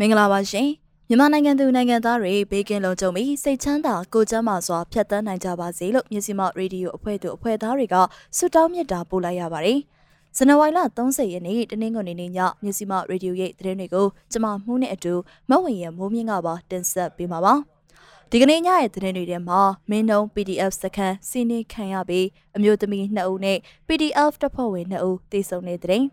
မင်္ဂလာပါရှင်မြန်မာနိုင်ငံသူနိုင်ငံသားတွေဘေးကင်းလုံခြုံပြီးစိတ်ချမ်းသာကိုယ်ကျန်းမာစွာဖြတ်သန်းနိုင်ကြပါစေလို့မြစီမရေဒီယိုအဖွဲ့သူအဖွဲ့သားတွေကဆုတောင်းမေတ္တာပို့လိုက်ရပါတယ်ဇန်နဝါရီလ30ရက်နေ့တနင်္ဂနွေနေ့ညမြစီမရေဒီယိုရဲ့သတင်းတွေကိုကျွန်မမှုနဲ့အတူမဝင်ရမိုးမြင့်ကပါတင်ဆက်ပေးမှာပါဒီကနေ့ညရဲ့သတင်းတွေထဲမှာမင်းနှုံ PDF စခန်းစီနေခံရပြီးအမျိုးသမီး2ဦးနဲ့ PDF တပ်ဖွဲ့ဝင်2ဦးတေဆုံတဲ့သတင်း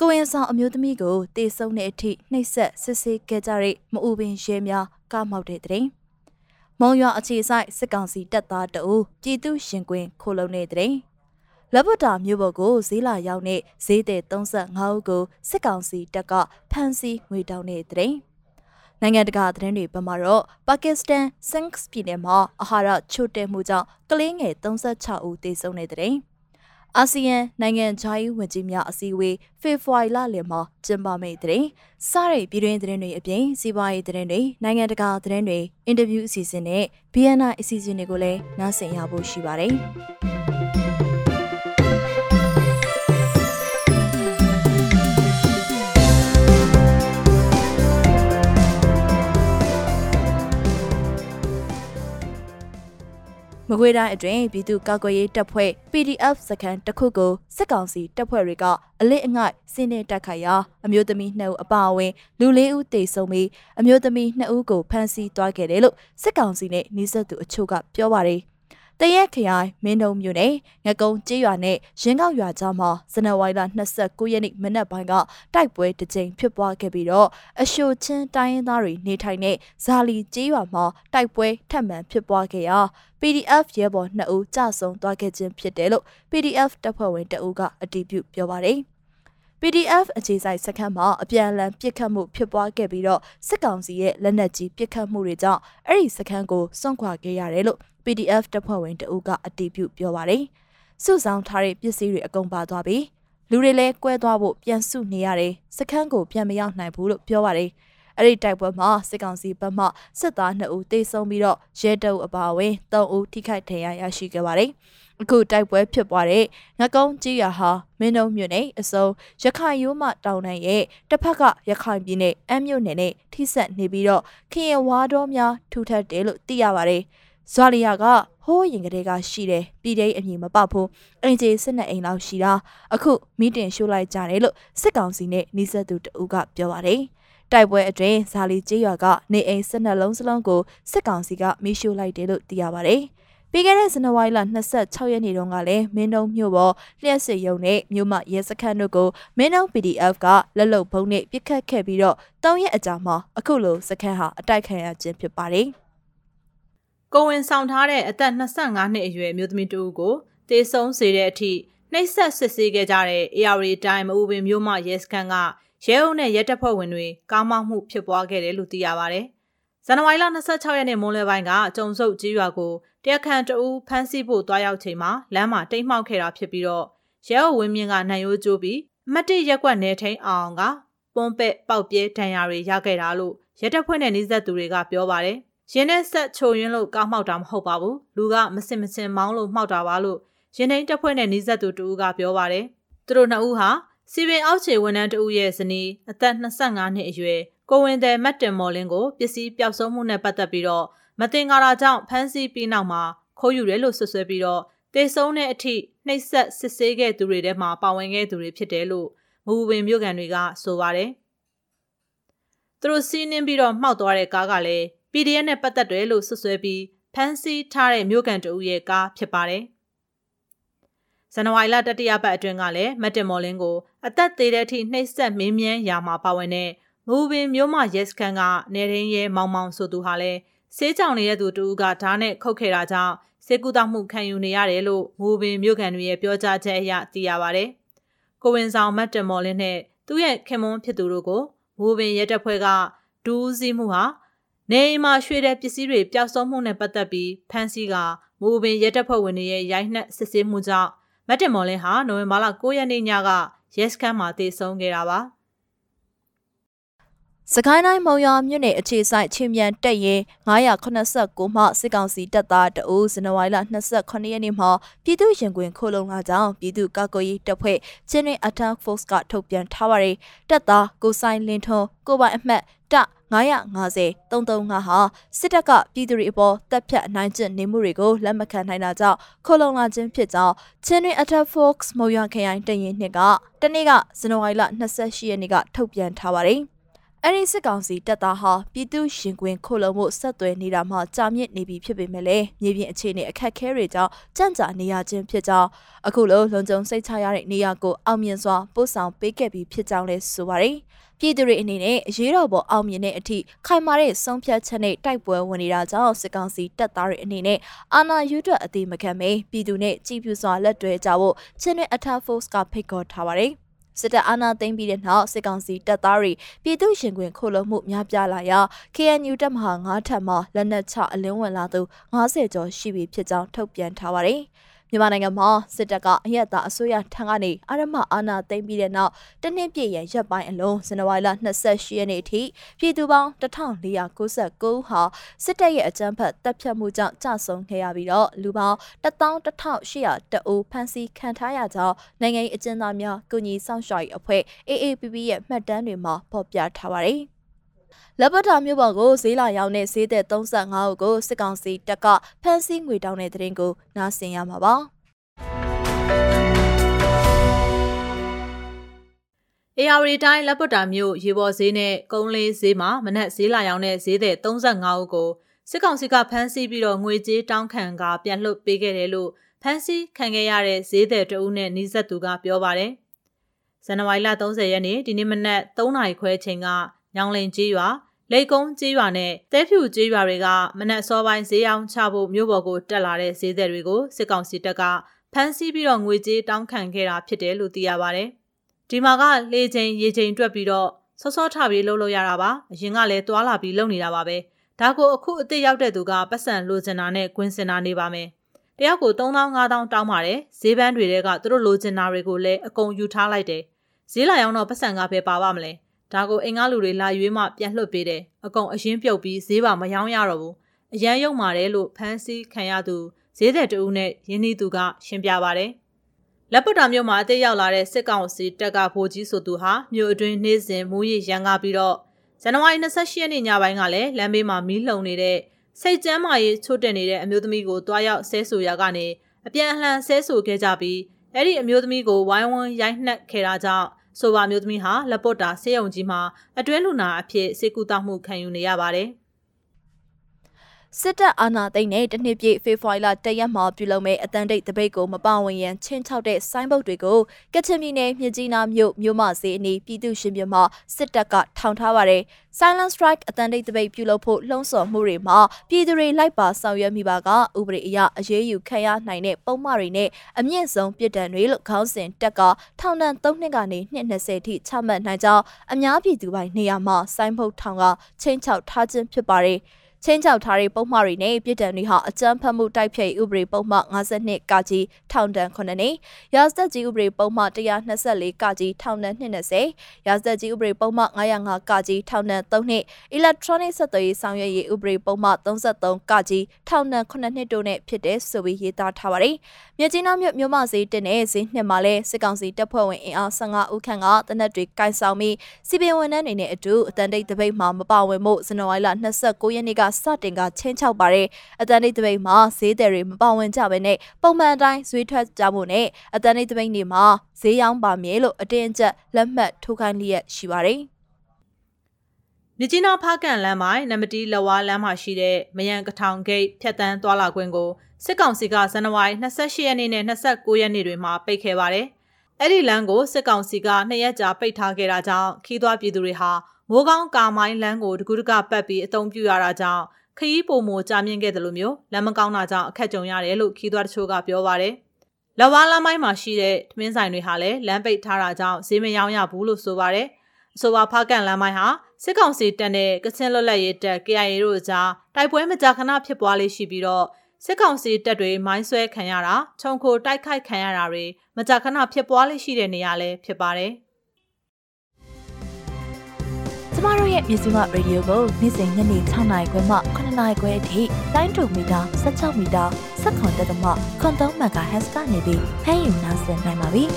ကိုရင်ဆောင်အမျိုးသမီးကိုတေဆုံးတဲ့အထိနှိပ်စက်ဆစ်ဆေးခဲ့ကြတဲ့မအူပင်ရဲများကမောက်တဲ့တဲ့။မုံရွာအခြေဆိုင်စစ်ကောင်စီတပ်သားတအူပြည်သူရှင်ကွင်းခိုလုံတဲ့တဲ့။လက်ဗတာမြို့ပေါ်ကိုဈေးလာရောက်တဲ့ဈေးတဲ့35ဦးကိုစစ်ကောင်စီတပ်ကဖမ်းဆီးငွေတောင်းတဲ့တဲ့။နိုင်ငံတကာသတင်းတွေဘက်မှာတော့ပါကစ္စတန်စင်စ်ပြည်နယ်မှာအာဟာရချို့တဲ့မှုကြောင့်ကလေးငယ်36ဦးသေဆုံးနေတဲ့တဲ့။ အာဆီယံနိုင်ငံခြားရေးဝန်ကြီးများအစည်းအဝေးဖေဖော်ဝါရီလလယ်မှာကျင်းပမယ့်တဲ့စတဲ့ပြည်တွင်းသတင်းတွေအပြင်စီးပွားရေးသတင်းတွေနိုင်ငံတကာသတင်းတွေအင်တာဗျူးအစီအစဉ်နဲ့ BNI အစီအစဉ်တွေကိုလည်းနားဆင်ရဖို့ရှိပါတယ်။ မကွေးတိုင်းအတွင်းပြည်သူ့ကာကွယ်ရေးတပ်ဖွဲ့ PDF စခန်းတစ်ခုကိုစစ်ကောင်စီတပ်ဖွဲ့တွေကအလစ်အငိုက်စင်းနေတက်ခိုက်ရာအမျိုးသမီး2ဦးအပါအဝင်လူ၄ဦးတေဆုံးပြီးအမျိုးသမီး2ဦးကိုဖမ်းဆီးသွားခဲ့တယ်လို့စစ်ကောင်စီနဲ့နှိစက်သူအချို့ကပြောပါတယ် တရက်ခရိုင်မင်းတုံမြို့နယ်ငကုံကျေးရွာနဲ့ရင်းကောက်ရွာကြားမှာဇန်နဝါရီလ29ရက်နေ့မနက်ပိုင်းကတိုက်ပွဲတစ်ကြိမ်ဖြစ်ပွားခဲ့ပြီးတော့အရှိုချင်းတိုင်းရင်းသားတွေနေထိုင်တဲ့ဇာလီကျေးရွာမှာတိုက်ပွဲထပ်မံဖြစ်ပွားခဲ့ရာ PDF ရဲဘော်2ဦးကြဆုံသွားခဲ့ခြင်းဖြစ်တယ်လို့ PDF တပ်ဖွဲ့ဝင်တအူးကအတည်ပြုပြောပါတယ်။ PDF အခြေစိုက်စခန်းမှာအပြန်အလှန်ပစ်ခတ်မှုဖြစ်ပွားခဲ့ပြီးတော့စစ်ကောင်စီရဲ့လက်နက်ကြီးပစ်ခတ်မှုတွေကြောင့်အဲ့ဒီစခန်းကိုစွန့်ခွာခဲ့ရတယ်လို့ PDF တပ်ဖွဲ့ဝင်တအုပ်ကအတည်ပြုပြောပါတယ်။စုဆောင်ထားတဲ့ပစ္စည်းတွေအကုန်ပါသွားပြီးလူတွေလည်းကွဲသွားဖို့ပြန်စုနေရတယ်။စခန်းကိုပြန်မရောက်နိုင်ဘူးလို့ပြောပါတယ်။အဲ့ဒီတိုက်ပွဲမှာစစ်ကောင်စီဘက်မှစစ်သား2ဦးတေဆုံးပြီးတော့ရဲတအုပ်အပါအဝင်3ဦးထိခိုက်ဒဏ်ရာရရှိခဲ့ပါတယ်။အခုတိုက်ပွဲဖြစ်ပွားတဲ့ငကုံကြီးရဟာမင်းတုံမြို့နယ်အစုံရခိုင်ရိုးမတောင်တန်းရဲ့တစ်ဖက်ကရခိုင်ပြည်နယ်အမ်းမြို့နယ်နဲ့ထိစပ်နေပြီးတော့ခင်ရဝါတော်များထူထပ်တယ်လို့သိရပါတယ်။ ဇွာလီယာကဟိုးရင်ကလေးကရှိတယ်ပြည်တိတ်အမည်မပေါက်ဘူးအင်ဂျီစစ်နဲ့အိမ်လောက်ရှိတာအခုမီတင်ရှိုးလိုက်ကြတယ်လို့စစ်ကောင်စီနဲ့နှိစက်သူတဦးကပြောပါတယ်တိုက်ပွဲအတွင်းဇာလီကျေးရွာကနေအိမ်စစ်နှလုံးစလုံးကိုစစ်ကောင်စီကမီးရှို့လိုက်တယ်လို့သိရပါတယ်ပြီးခဲ့တဲ့ဇန်နဝါရီလ26ရက်နေ့တုန်းကလည်းမင်းတုံမြို့ပေါ်လျှက်စစ်ရုံနဲ့မြို့မရဲစခန်းတို့ကိုမင်းတုံ PDF ကလက်လုံဖုံးနဲ့ပစ်ခတ်ခဲ့ပြီးတော့၃ရက်အကြာမှာအခုလိုစခန်းဟာအတိုက်ခံရခြင်းဖြစ်ပါတယ်။ ကိုဝင်ဆောင်ထားတဲ့အသက်25နှစ်အရွယ်မျိုးသမီးတူကိုတေဆုံးစေတဲ့အထိနှိပ်စက်စစ်ဆေးခဲ့ကြတဲ့ AR တိုင်းမအူပင်မျိုးမရဲစခန်းကရဲအုပ်နဲ့ရဲတပ်ဖွဲ့ဝင်တွေကားမောက်မှုဖြစ်ပွားခဲ့တယ်လို့သိရပါဗျ။ဇန်နဝါရီလ26ရက်နေ့မိုးလယ်ပိုင်းကကျုံစုပ်ကြီးရွာကိုတရားခံတအူးဖမ်းဆီးဖို့တွားရောက်ချိန်မှာလမ်းမှာတိတ်မှောက်ခဲ့တာဖြစ်ပြီးတော့ရဲအုပ်ဝင်းမြင့်ကနိုင်ရိုးကျိုးပြီးအမတ်တရက်ကွက်နယ်ထိန်အောင်ကပွန်ပက်ပေါက်ပြဲဒဏ်ရာတွေရခဲ့တာလို့ရဲတပ်ဖွဲ့နဲ့နှိစက်သူတွေကပြောပါတယ်။ ရင်းနဲ့ဆက်ချိုရင်းလို့ကားမှောက်တာမဟုတ်ပါဘူးလူကမစင်မစင်မောင်းလို့မှောက်တာပါလို့ရင်းနှိမ်တပ်ဖွဲ့နဲ့နှီးဆက်သူတူကပြောပါတယ်သူတို့နှစ်ဦးဟာစီပင်အောက်ခြေဝန်ထမ်းတဦးရဲ့ဇနီးအသက်25နှစ်အရွယ်ကိုဝင်တဲ့မတ်တင်မော်လင်းကိုပစ္စည်းပျောက်ဆုံးမှုနဲ့ပတ်သက်ပြီးတော့မတင်ကာတာကြောင့်ဖမ်းဆီးပြီးနောက်မှာခိုးယူတယ်လို့ဆွဆွဲပြီးတော့တေဆုံးတဲ့အထိနှိပ်စက်စစ်ဆေးခဲ့သူတွေထဲမှာပါဝင်ခဲ့သူတွေဖြစ်တယ်လို့မူဝင်မြို့ကန်တွေကဆိုပါတယ်သူတို့စီးနှင်းပြီးတော့မှောက်သွားတဲ့ကားကလည်း PDF နဲ့ပတ်သက်တယ်လို့ဆွဆွဲပြီးဖမ်းဆီးထားတဲ့မြို့ကန်တဦးရဲ့ကားဖြစ်ပါတယ်။ဇန်နဝါရီလတတိယပတ်အတွင်းကလည်းမတ်တင်မော်လင်းကိုအသက်သေးတဲ့အထိနှိပ်စက်မင်းမြန်းရာမှာပါဝင်တဲ့မူပင်မြို့မရဲစခန်းကနေရင်းရဲမောင်မောင်ဆိုသူဟာလည်းဆေးကြောင်နေတဲ့သူတူကဓာတ်နဲ့ခုတ်ခဲ့တာကြောင့်စေကူတောက်မှုခံယူနေရတယ်လို့မူပင်မြို့ကန်တွေရဲ့ပြောကြားချက်အရသိရပါဗျ။ကိုဝင်ဆောင်မတ်တင်မော်လင်းနဲ့သူ့ရဲ့ခင်မွန်းဖြစ်သူတို့ကိုမမိုးပင်ရဲတပ်ဖွဲ့ကဒူးစီးမှုဟာ နေအိမ်မှာရွှေတဲ့ပစ္စည်းတွေပျောက်ဆုံးမှုနဲ့ပတ်သက်ပြီးဖမ်းဆီးကမိုးပင်ရဲတပ်ဖွဲ့ဝင်တွေရဲ့ရိုက်နှက်စစ်ဆေးမှုကြောင့်မတ်တင်မော်လင်းဟာနိုဝင်ဘာလ9ရက်နေ့ညကရဲစခန်းမှာတည်ဆုံခဲ့တာပါ။စကိုင်းတိုင်းမုံရွာမြို့နယ်အခြေဆိုင်ချင်းမြန်တက်ရင်989မှစစ်ကောင်စီတပ်သားတအူးဇန်နဝါရီလ28ရက်နေ့မှာပြည်သူရင်ခွင်ခိုလုံလာကြောင်းပြည်သူ့ကာကွယ်ရေးတပ်ဖွဲ့ချင်းရင် Attack Force ကထုတ်ပြန်ထားပါတယ်တပ်သားကိုဆိုင်လင်းထွန်းကိုပိုင်အမှတ်တ 950 335ဟာစစ်တပ်ကပြည်သူတွေအပေါ်တပ်ဖြတ်အနိုင်ကျင့်နေမှုတွေကိုလက်မခံနိုင်တာကြောင့်ခိုလုံလာခြင်းဖြစ်ကြောင်းချင်းရင် Attack Force မုံရွာခရိုင်တရင်နှစ်ကတနေ့ကဇန်နဝါရီလ28ရက်နေ့ကထုတ်ပြန်ထားပါတယ်အဲ့ဒီစစ်ကောင်စီတပ်သားဟာပြည်သူရှင်ကွင်းခိုလုံမှုဆက်သွယ်နေတာမှကြာမြင့်နေပြီဖြစ်ပေမဲ့လည်းမြေပြင်အခြေအနေအခက်အခဲတွေကြောင့်ကြန့်ကြာနေရခြင်းဖြစ်ကြောင်းအခုလိုလုံခြုံစိတ်ချရတဲ့နေရာကိုအောင်မြင်စွာပို့ဆောင်ပေးခဲ့ပြီးဖြစ်ကြောင်းလည်းဆိုပါတယ်။ ပြည်သူတွေအနေနဲ့အရေးတော်ပေါ်အောင်မြင်တဲ့အထိခိုင်မာတဲ့ဆုံးဖြတ်ချက်နဲ့တိုက်ပွဲဝင်နေတာကြောင့်စစ်ကောင်စီတပ်သားတွေအနေနဲ့အာဏာယူထွက်အသေးမခံမေပြည်သူနဲ့ကြည်ပြူစွာလက်တွဲကြဖို့ချင်းနဲ့အထက်ဖော့စ်ကဖိတ်ခေါ်ထားပါတယ်။စစ်တပ်အာဏာသိမ်းပြီးတဲ့နောက်စစ်ကောင်စီတပ်သားတွေပြည်သူရှင်ခွင်ခိုလုံမှုများပြားလာရာ KNU တပ်မဟာ9ထပ်မှလက်နက်ချအလင်းဝင်လာသူ90ကျော်ရှိပြီဖြစ်ကြောင်းထုတ်ပြန်ထားပါတယ်။ မြန်မာနိုင်ငံမှာစစ်တပ်ကအရက်သားအစိုးရထံကနေအာရမအာဏာသိမ်းပြီးတဲ့နောက်တနှစ်ပြည့်ရန်ရက်ပိုင်းအလုံးဇန်နဝါရီလ28ရက်နေ့အထိပြည်သူပေါင်း1499ဟာစစ်တပ်ရဲ့အကြမ်းဖက်တပ်ဖြတ်မှုကြောင့်ကြာဆုံးခဲ့ရပြီးတော့လူပေါင်း11800တအူဖမ်းဆီးခံထားရကြောင်းနိုင်ငံရေးအကျဉ်းသားများကုညီဆောင်ရွက်ရေးအဖွဲ့ AAPP ရဲ့မှတ်တမ်းတွေမှာဖော်ပြထားပါတယ်။ လက်ပတ်တာမြို့ပေါ်ကိုဈေးလာရောက်တဲ့ဈေးသက်35ဦးကိုစစ်ကောင်စီတပ်ကဖမ်းဆီးငွေတောင်းတဲ့တဲ့ရင်ကိုနားဆင်ရမှာပါ။ AR တိုင်းလက်ပတ်တာမြို့ရေပေါ်ဈေးနဲ့ကုန်းလေးဈေးမှာမနက်ဈေးလာရောက်တဲ့ဈေးသက်35ဦးကိုစစ်ကောင်စီကဖမ်းဆီးပြီးတော့ငွေကြေးတောင်းခံကပြန်လွှတ်ပေးခဲ့တယ်လို့ဖမ်းဆီးခံခဲ့ရတဲ့ဈေးသည်တဦးနဲ့နှီးဆက်သူကပြောပါတယ်။ဇန်နဝါရီလ30ရက်နေ့ဒီနေ့မနက်3နာရီခွဲချိန်က ညောင်လင်ကြီးရွာလိတ်ကုန်းကျေးရွာနဲ့တဲဖြူကျေးရွာတွေကမနက်စောပိုင်းဈေးရောင်းချဖို့မြို့ပေါ်ကိုတက်လာတဲ့ဈေးသည်တွေကိုစစ်ကောင်စီတပ်ကဖမ်းဆီးပြီးတော့ငွေကြေးတောင်းခံခဲ့တာဖြစ်တယ်လို့သိရပါဗျ။ဒီမှာကလေချိန်ရေချိန်တွက်ပြီးတော့စောစောထပြီးလှုပ်လို့ရတာပါ။အရင်ကလည်းတွာလာပြီးလှုပ်နေတာပါပဲ။ဒါကိုအခုအစ်စ်ရောက်တဲ့သူကပတ်စံလိုချင်တာနဲ့ကွင်းစင်တာနေပါမယ်။တယောက်ကို3000 5000တောင်းပါတယ်။ဈေးပန်းတွေကသူတို့လိုချင်တာတွေကိုလည်းအကုန်ယူထားလိုက်တယ်။ဈေးလာရောက်တော့ပတ်စံကပဲပါပါမလဲ။ ဒါကိုအိမ်ကလူတွေလာရွေးမှပြန်လွှတ်ပေးတယ်အကုန်အရင်ပြုတ်ပြီးဈေးပါမယောင်းရတော့ဘူးအရန်ရုံမာတယ်လို့ဖမ်းဆီးခံရသူဈေးတဲ့တူနဲ့ရင်းနှီးသူကရှင်းပြပါတယ်လက်ပတ်တာမြို့မှာအသေးရောက်လာတဲ့စစ်ကောင်စီတပ်ကဗိုလ်ကြီးဆိုသူဟာမြို့အတွင်းနေ့စဉ်မူရရန်ကားပြီးတော့ဇန်နဝါရီ28ရက်နေ့ညပိုင်းကလည်းလမ်းဘေးမှာမီးလှုံနေတဲ့စိတ်ကျမ်းမာရေးချို့တက်နေတဲ့အမျိုးသမီးကိုတွားရောက်ဆဲဆူရာကနေအပြန်အလှန်ဆဲဆူခဲ့ကြပြီးအဲ့ဒီအမျိုးသမီးကိုဝိုင်းဝန်းရိုက်နှက်ခဲ့တာကြောင့် ဆိုပါမျိုးသမီးဟာလက်ပေါ်တာဆေးရုံကြီးမှာအတွင်းလူနာအဖြစ်စေကူတောက်မှုခံယူနေရပါတယ်။ စစ်တပ်အာဏာသိမ်းတဲ့တနှစ်ပြည့်ဖေဖော်ဝါရီလတရက်မှာပြုလုပ်မဲ့အတန်တိတ်တပိတ်ကိုမပဝင်ရန်ချင်းချောက်တဲ့ဆိုင်းဘုတ်တွေကိုကချင်ပြည်နယ်မြစ်ကြီးနားမြို့မြို့မဈေးအနီးပြည်သူရှင်ပြမစစ်တပ်ကထောင်ထားပါတယ်။ Silent Strike အတန်တိတ်တပိတ်ပြုလုပ်ဖို့လှုံ့ဆော်မှုတွေမှာပြည်သူတွေလိုက်ပါဆောင်ရွက်မိပါကဥပဒေအရအရေးယူခံရနိုင်တဲ့ပုံမှန်တွေနဲ့အမြင့်ဆုံးပြစ်ဒဏ်တွေလို့ခေါင်းစဉ်တက်ကထောင်ဒဏ်3နှစ်ကနေ220ထိချမှတ်နိုင်ကြောင်းအများပြည်သူပိုင်းနေရာမှာဆိုင်းဘုတ်ထောင်ကချင်းချောက်ထားခြင်းဖြစ်ပါတယ်။ ချင်းချောက်ထားတဲ့ပုံမှားတွေနဲ့ပြည်တံတွေဟာအကြမ်းဖက်မှုတိုက်ဖျက်ဥပဒေပုံမှ52ကကြီးထောင်ဒဏ်9နှစ်ရာဇသက်ကြီးဥပဒေပုံမှ124ကကြီးထောင်ဒဏ်20ရာဇသက်ကြီးဥပဒေပုံမှ905ကကြီးထောင်ဒဏ်3နှစ် electronic ဆက်သွယ်ရေးဆောင်ရွက်ရေးဥပဒေပုံမှ33ကကြီးထောင်ဒဏ်9နှစ်တို့နဲ့ဖြစ်တဲ့ဆိုပြီးရေးသားထားပါတယ်မြကြီးနားမြို့မြို့မဈေးတင်တဲ့ဈေးနှစ်မှာလဲစစ်ကောင်စီတပ်ဖွဲ့ဝင်အင်အား15ဦးခန့်ကတနက်တွေကင်ဆောင်ပြီးစီပင်ဝန်ထမ်းတွေနဲ့အတူအတန်တိတ်တပိတ်မှာမပါဝင်မှုဇန်နဝါရီလ29ရက်နေ့ကစတင်ကချင်းချောက်ပါတယ်အတန်တိတ်တပိတ်မှာဈေးတယ်တွေမပါဝင်ကြဘဲနဲ့ပုံမှန်တိုင်းဈေးထွက်ကြဖို့နဲ့အတန်တိတ်တပိတ်နေမှာဈေးရောင်းပါမြေလို့အတင်းအကျပ်လက်မှတ်ထိုးခိုင်းလျက်ရှိပါတယ်မြကြီးနားဖားကန်လမ်းမိုင်နမတီလဝါလမ်းမှာရှိတဲ့မယန်ကထောင်ဂိတ်ဖြတ်တန်းသွားလာခွင့်ကိုစစ်ကောင်စီကဇန်နဝါရီ28ရက်နေ့နဲ့29ရက်နေ့တွေမှာပိတ်ခဲ့ပါတယ်။အဲ့ဒီလမ်းကိုစစ်ကောင်စီကနှစ်ရက်ကြာပိတ်ထားခဲ့တာကြောင့်ခီးသွွားပြည်သူတွေဟာ မိုးကောင်းကာမိုင်းလမ်းကိုတကူတကပတ်ပြီးအုံပြူရတာကြောင့်ခရီးပုံမကြာမြင့်ခဲ့တယ်လို့မျိုးလမ်းမကောင်းတာကြောင့်အခက်ကြုံရတယ်လို့ခီးသွွားတချို့ကပြောပါတယ်။လဝါလမ်းမိုင်းမှာရှိတဲ့ထမင်းဆိုင်တွေဟာလည်းလမ်းပိတ်ထားတာကြောင့်ဈေးမရောင်းရဘူးလို့ဆိုပါတယ်။အဆိုပါဖားကန်လမ်းမိုင်းဟာစစ်ကောင်စီတပ်နဲ့ကချင်လွတ်လပ်ရေးတပ် KIA တို့အကြားတိုက်ပွဲမကြာခဏဖြစ်ပွားလေးရှိပြီးတော့စစ်ကောင်စီတပ်တွေမိုင်းဆွဲခံရတာခြုံခိုတိုက်ခိုက်ခံရတာတွေမကြာခဏဖြစ်ပွားလေးရှိတဲ့နေရာလည်းဖြစ်ပါတယ်။ကျ မတို့ရဲ့မြစီမရေဒီယိုကိုနေ့စဉ်ညနေ6နာရီခွဲမှ9နာရီခွဲအထိတိုင်းတူမီတာ16မီတာ7.3တက်မှခွန်3မဂါဟက်စ်ကနေပြီးဖမ်းယူနိုင်နိုင်ပါပြီ။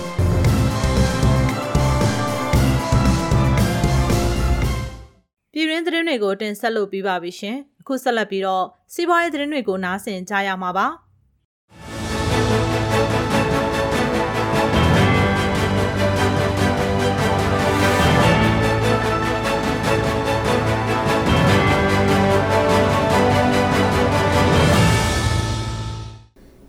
ပြည်ရင်းသတင်းတွေကိုတင်ဆက်လုပ်ပြီးပါပြီရှင်။အခုဆက်လက်ပြီးတော့စီးပွားရေးသတင်းတွေကိုနားဆင်ကြရမှာပါ။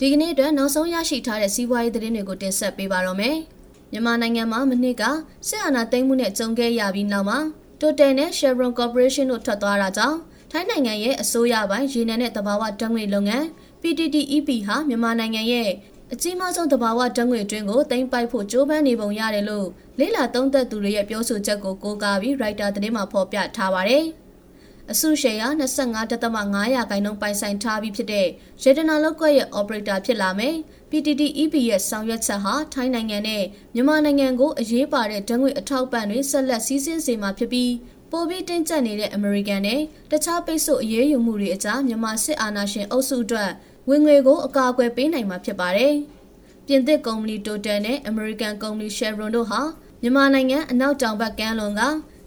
ဒီကနေ့အတွက်နောက်ဆုံးရရှိထားတဲ့စီးပွားရေးသတင်းတွေကိုတင်ဆက်ပေးပါတော့မယ်။မြန်မာနိုင်ငံမှာမနှစ်ကစစ်အာဏာသိမ်းမှုနဲ့ကြုံခဲ့ရပြီးနောက်မှာ Total နဲ့ Chevron Corporation တို့ထွက်သွားတာကြောင့်ထိုင်းနိုင်ငံရဲ့အစိုးရပိုင်းရေနံနဲ့တဘာဝဓာတ်ငွေလုပ်ငန်း PTTEP ဟာမြန်မာနိုင်ငံရဲ့အကြီးမားဆုံးတဘာဝဓာတ်ငွေတွင်းကိုတင်ပိုက်ဖို့ကြိုးပမ်းနေပုံရတယ်လို့လေးလာသုံးသက်သူတွေရဲ့ပြောဆိုချက်ကိုကိုးကားပြီး writer သတင်းမှာဖော်ပြထားပါတယ်။ အစုရှယ်ယာ25.5ရာခိုင်နှုန်းပိုင်ဆိုင်ထားပြီးဖြစ်တဲ့ရေဒနာလောက်ကွက်ရဲ့ operator ဖြစ်လာမယ်။ PTTEP ရဲ့ဆောင်ရွက်ချက်ဟာထိုင်းနိုင်ငံနဲ့မြန်မာနိုင်ငံကိုအရေးပါတဲ့ဓာတ်ငွေအထောက်ပံ့တွေဆက်လက်စီးဆင်းစေမှာဖြစ်ပြီးပိုပြီးတင်းကျပ်နေတဲ့အမေရိကန်နဲ့တခြားပိတ်ဆို့အရေးယူမှုတွေအကြားမြန်မာစစ်အာဏာရှင်အုပ်စုအတွက်ဝင်ငွေကိုအကာအကွယ်ပေးနိုင်မှာဖြစ်ပါတယ်။ပြင်သစ်ကုမ္ပဏီ Total နဲ့ American ကုမ္ပဏီ Chevron တို့ဟာမြန်မာနိုင်ငံအနောက်တောင်ဘက်ကမ်းလွန်က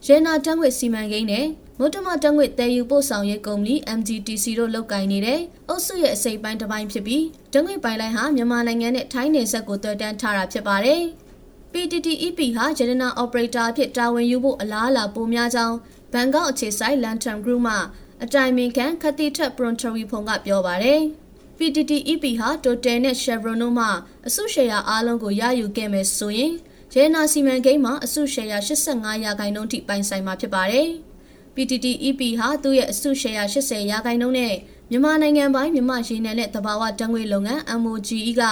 ရေနာတံငွေစီမံကိန်းနဲ့ မုတ်တမတငွေတည်ယူပို့ဆောင်ရေးကုမ္ပဏီ MGTC တို့လုပ်ကိုင်နေတဲ့အုပ်စုရဲ့အစိပ်ပိုင်းတစ်ပိုင်းဖြစ်ပြီးတငွေပိုင်လိုင်းဟာမြန်မာနိုင်ငံနဲ့ထိုင်းနယ်စပ်ကိုတွယ်တန်းထားတာဖြစ်ပါတယ်။ PTTEP ဟာဂျန်နာအော်ပရေတာအဖြစ်တာဝန်ယူဖို့အလားအလာပိုများကြောင်းဘန်ကောက်အခြေစိုက် Lantern Group မှအတိုင်ပင်ခံခတိထက်ပရွန်ထရီဖုန်ကပြောပါတယ်။ PTTEP ဟာ Total နဲ့ Chevron တို့မှအစုရှယ်ယာအားလုံးကိုရယူခဲ့မယ်ဆိုရင်ရဲနာစီမံကိန်းမှာအစုရှယ်ယာ85ရာခိုင်နှုန်းထိပိုင်ဆိုင်မှာဖြစ်ပါတယ်။ PTTEP ဟာသူ့ရဲ့အစုရှယ်ယာ80ရာခိုင်နှုန်းနဲ့မြန်မာနိုင်ငံပိုင်းမြန်မာရေနံနဲ့တဘာဝတံငွေလုပ်ငန်း MOGE က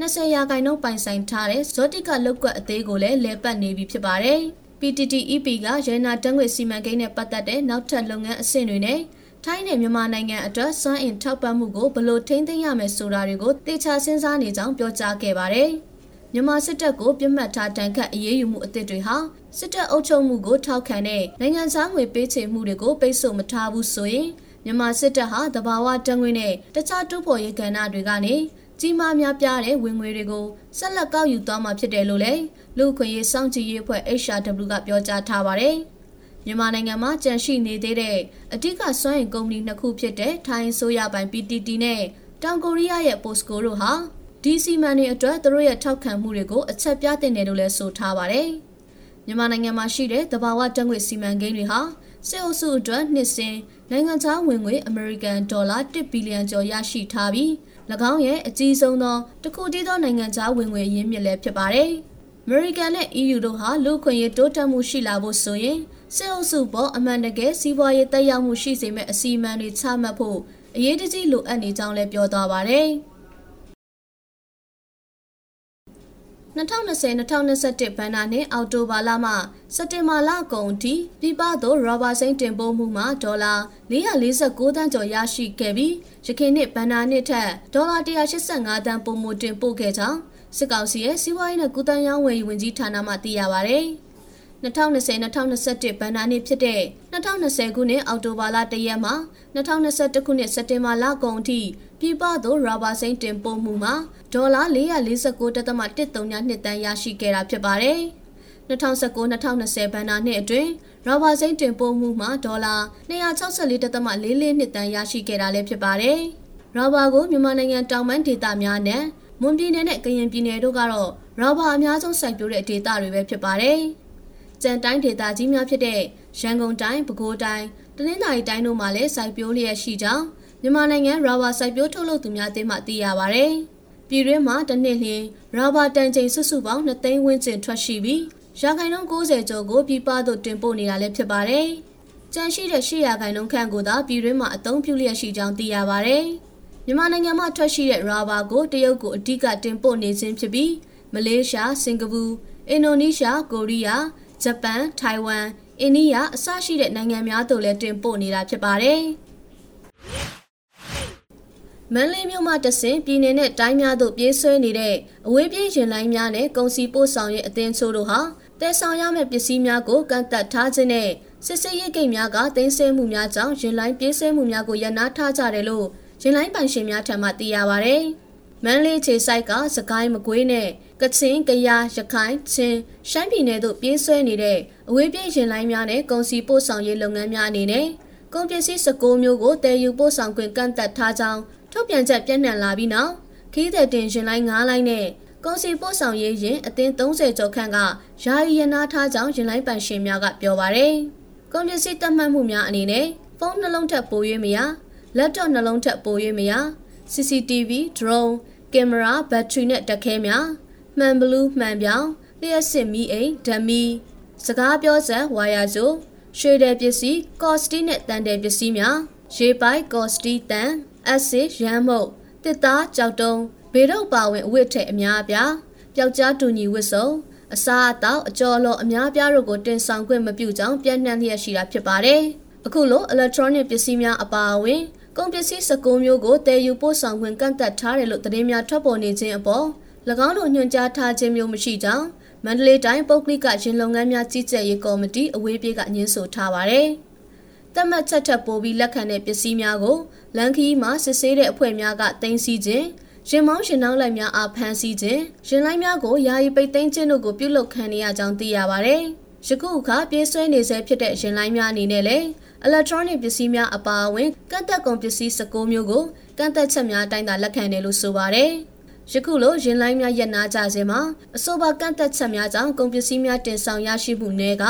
20ရာခိုင်နှုန်းပိုင်ဆိုင်ထားတဲ့ဇောတိကလောက်ကွက်အသေးကိုလည်းလဲပတ်နေပြီဖြစ်ပါတယ်။ PTTEP ကရေနံတံငွေစီမံကိန်းနဲ့ပတ်သက်တဲ့နောက်ထပ်လုပ်ငန်းအဆင့်တွေနဲ့ထိုင်းနဲ့မြန်မာနိုင်ငံအတွက်စွမ်းအင်ထောက်ပံ့မှုကိုဘယ်လိုထိန်းသိမ်းရမယ်ဆိုတာတွေကိုတေချာစဉ်းစားနေကြောင်းပြောကြားခဲ့ပါတယ်။ မြန်မာစစ်တပ်ကိုပြစ်မှတ်ထားတန်ခတ်အရေးယူမှုအသစ်တွေဟာစစ်တပ်အုပ်ချုပ်မှုကိုထောက်ခံတဲ့နိုင်ငံသားငွေပေးချေမှုတွေကိုပိတ်ဆို့မထားဘူးဆိုရင်မြန်မာစစ်တပ်ဟာတဘာဝတန်ငွေနဲ့တခြားတူဖို့ရေးကဏ္ဍတွေကနေကြီးမားများပြားတဲ့ဝင်ငွေတွေကိုဆက်လက်ကောက်ယူသွားမှာဖြစ်တယ်လို့လည်းလူခွင့်ရေးစောင့်ကြည့်ရေးအဖွဲ့ HRW ကပြောကြားထားပါတယ်။မြန်မာနိုင်ငံမှာကြန့်ရှိနေသေးတဲ့အဓိကစွမ်းအင်ကုမ္ပဏီနှစ်ခုဖြစ်တဲ့ထိုင်းဆိုရပိုင် PTT နဲ့တောင်ကိုရီးယားရဲ့ POSCO တို့ဟာ ဒီစီမံတွေအတွက်သူတို့ရဲ့ထောက်ခံမှုတွေကိုအချက်ပြတင်တယ်လို့လည်းဆိုထားပါတယ်။မြန်မာနိုင်ငံမှာရှိတဲ့တဘာဝတက်ငွေစီမံကိန်းတွေဟာစစ်အုပ်စုအတွက်နှစ်စဉ်နိုင်ငံခြားဝင်ငွေအမေရိကန်ဒေါ်လာ1ဘီလီယံကျော်ရရှိထားပြီး၎င်းရဲ့အကြီးဆုံးသောတခုတည်းသောနိုင်ငံခြားဝင်ငွေရင်းမြစ်လည်းဖြစ်ပါတယ်။အမေရိကန်နဲ့ EU တို့ဟာလူခွင့်ရေးတိုးတက်မှုရှိလာဖို့ဆိုရင်စစ်အုပ်စုပေါ်အမှန်တကယ်စီးပွားရေးတက်ရောက်မှုရှိစေမယ့်အစီအမံတွေချမှတ်ဖို့အရေးတကြီးလိုအပ်နေကြောင်းလည်းပြောသွားပါတယ်။ 2020-2021ဘဏ္ဍာနှစ်အောက်တိုဘာလမှစက်တင်ဘာလကုန်ထိပြည်ပသို့ရောဘာစိမ်းတင်ပို့မှုမှာဒေါ်လာ449တန်းကျော်ရရှိခဲ့ပြီးရခိုင်နှစ်ဘဏ္ဍာနှစ်ထက်ဒေါ်လာ185တန်းပိုမိုတင်ပို့ခဲ့ကြောင်းစစ်ကောင်စီရဲ့စီးပွားရေးနဲ့ကုသရေးဝန်ကြီးဝန်ကြီးဌာနမှသိရပါဗျ။2020-2021ဘဏ္ဍာနှစ်ဖြစ်တဲ့2020ခုနှစ်အောက်တိုဘာလ1ရက်မှ2021ခုနှစ်စက်တင်ဘာလကုန်အထိပြည်ပသို့ရာဘာစိမ်းတင်ပို့မှုမှာ ဒေါ်လာ449.13နှစ်တန်းရရှိခဲ့တာဖြစ်ပါတယ်။2019-2020ဘဏ္ဍာနှစ်အတွင်းရာဘာစိမ်းတင်ပို့မှုမှာဒေါ်လာ264.44နှစ်တန်းရရှိခဲ့တာလည်းဖြစ်ပါတယ်။ရာဘာကိုမြန်မာနိုင်ငံတောင်ပိုင်းဒေသများနဲ့မွန်ပြည်နယ်နဲ့ကရင်ပြည်နယ်တို့ကတော့ရာဘာအများဆုံးစိုက်ပျိုးတဲ့ဒေသတွေပဲဖြစ်ပါတယ်။ကြံတိုင်းဒေသကြီးများဖြစ်တဲ့ရန်ကုန်တိုင်းပဲခူးတိုင်းတနင်္သာရီတိုင်းတို့မှာလည်းစိုက်ပျိုးလျက်ရှိကြောင်းမြန်မာနိုင်ငံရာဘာစိုက်ပျိုးထုတ်လုပ်သူများအသင်းမှသိရပါဗျ။ ပြည်တွင်းမှာတစ်နှစ်လျှင်ရာဘာတန်ချိန်စုစုပေါင်း2သိန်းဝန်းကျင်ထွက်ရှိပြီးရာခိုင်နှုန်း90ကျော်ကိုပြည်ပသို့တင်ပို့နေတာလည်းဖြစ်ပါတယ်။ကြန့်ရှိတဲ့8ရာခိုင်နှုန်းခန့်ကိုသာပြည်တွင်းမှာအသုံးပြုလျက်ရှိကြောင်းသိရပါဗျ။မြန်မာနိုင်ငံမှာထွက်ရှိတဲ့ရာဘာကိုတရုတ်ကိုအဓိကတင်ပို့နေခြင်းဖြစ်ပြီးမလေးရှား၊စင်ကာပူ၊အင်ဒိုနီးရှား၊ကိုရီးယားဂျပန်ထိုင်ဝမ်အိန္ဒိယအစရှိတဲ့နိုင်ငံများသို့လည်းတင်ပို့နေတာဖြစ်ပါတယ် မန်လေးမြို့မှတဆင်ပြည်내နဲ့တိုင်းများသို့ပြေးဆွဲနေတဲ့အဝေးပြေးရင်လိုင်းများနဲ့ကုန်စည်ပို့ဆောင်ရေးအသင်းချို့တို့ဟာတဲဆောင်ရမယ့်ပစ္စည်းများကိုကန့်သက်ထားခြင်းနဲ့စစ်စစ်ရေးဂိတ်များကတင်းဆဲမှုများကြောင့်ရင်လိုင်းပြေးဆွဲမှုများကိုရနာထားကြတယ်လို့ရင်လိုင်းပိုင်ရှင်များထံမှသိရပါဗျ။မန်လေးခြေဆိုင်ကစကိုင်းမကွေးနဲ့ကချင်ကယားရခိုင်ချင်းရှမ်းပြည်နယ်တို့ပြေးဆွဲနေတဲ့အဝေးပြေးရင်လိုင်းများနဲ့ကုန်စည်ပို့ဆောင်ရေးလုပ်ငန်းများအနေနဲ့ကုန်ပစ္စည်း19မျိုးကိုတည်ယူပို့ဆောင်ခွင့်ကန့်သက်ထားကြောင်း ထုတ်ပြန်ချက်ပြန့်နှံ့လာပြီးနောက်ခီးတဲ့တင်ရှင်လိုင်း9လိုင်းနဲ့ကုန်စည်ပို့ဆောင်ရေးရင်အသင်း30ကျော်ခန့်ကယာယီရနာထားကြောင်းရင်လိုင်းပိုင်ရှင်များကပြောပါရယ်ကုန်ပစ္စည်းတတ်မှတ်မှုများအနေနဲ့ဖုန်းနှလုံးထက်ပို၍မရလက်တော့နှလုံးထက်ပို၍မရ CCTV drone ကင်မရာဘက်ထရီနဲ့တက်ခဲများမှန်ဘလူးမှန်ပြောင်လျှက်စစ်မီအိမ်ဓမီစကားပြောဆက်ဝါယာဆိုရွှေတယ်ပစ္စည်းကော့စတီနဲ့တန်တယ်ပစ္စည်းများရေပိုက်ကော့စတီတန် အက်ဆစ်ရမ်းမုတ်တစ်သားကြောက်တုံးဘေရုပ်ပါဝင်အဝတ်ထည်အများအပြားပျောက်ကြားတူညီဝတ်စုံအစားအသောက်အကျော်လောအများပြားတို့ကိုတင်ဆောင်ခွင့်မပြုကြောင်းပြန့်နှံ့လျက်ရှိတာဖြစ်ပါတယ်။အခုလို electronic ပစ္စည်းများအပါအဝင်ကုန်ပစ္စည်း19မျိုးကိုတည်ယူပို့ဆောင်ခွင့်ကန့်သတ်ထားတယ်လို့သတင်းများထွက်ပေါ်နေခြင်းအပေါ်၎င်းတို့ညွှန်ကြားထားခြင်းမျိုးမရှိကြောင်းမန္တလေးတိုင်းပုဂ္ဂလိကရင်လုပ်ငန်းများကြီးကြပ်ရေးကော်မတီအဝေးပြေးကညှင်းဆိုထားပါတယ်။တတ်မှတ်ချက်ထပ်ပိုးပြီးလက်ခံတဲ့ပစ္စည်းများကို လန်ခီမှာစစ်ဆေးတဲ့အဖွဲ့များကတင်စီခြင်းရင်မောင်းရှင်နှောင်းလိုက်များအားဖမ်းဆီးခြင်းရင်လိုက်များကိုယာယီပိတ်သိမ်းခြင်းတို့ကိုပြုလုပ်ခံနေရကြောင်းသိရပါတယ်။ယခုအခါပြေးဆွဲနေဆဲဖြစ်တဲ့ရင်လိုက်များအနေနဲ့လည်း electronic ပစ္စည်းများအပါအဝင်ကန့်သက်ကုန်ပစ္စည်း19မျိုးကိုကန့်သက်ချက်များအတိုင်းသာလက်ခံတယ်လို့ဆိုပါတယ်။ယခုလိုရင်လိုင်းများရက်နာကြခြင်းမှာအဆိုပါကန့်သက်ချက်များကြောင့်ကုန်ပစ္စည်းများတင်ဆောင်ရရှိမှုနည်းက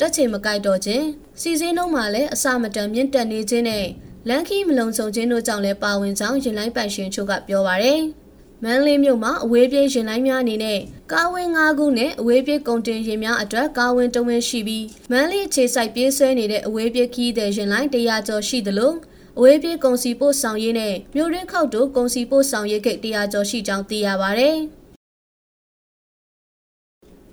တက်ချေမကိုက်တော့ခြင်းစီစဉ်နှုန်းမှာလည်းအစမတန်မြင့်တက်နေခြင်းနဲ့ လန်ခီမလုံခြုံခြင်းတို့ကြောင့်လည်းပါဝင်ကြောင်းရင်လိုင်းပိုင်ရှင်ချို့ကပြောပါရယ်မန်လေးမြို့မှာအဝေးပြေးရင်လိုင်းများအနေနဲ့ကားဝင်း၅ခုနဲ့အဝေးပြေးကုန်တင်ရင်များအတွက်ကားဝင်းတဝင်းရှိပြီးမန်လေးခြေဆိုင်ပြေးဆွဲနေတဲ့အဝေးပြေးခီးတဲ့ရင်လိုင်း100ကျော်ရှိသလိုအဝေးပြေးကုန်စီပို့ဆောင်ရေးနဲ့မြို့ရင်းခောက်တို့ကုန်စီပို့ဆောင်ရေးဂိတ်100ကျော်ရှိကြောင်းသိရပါဗျ။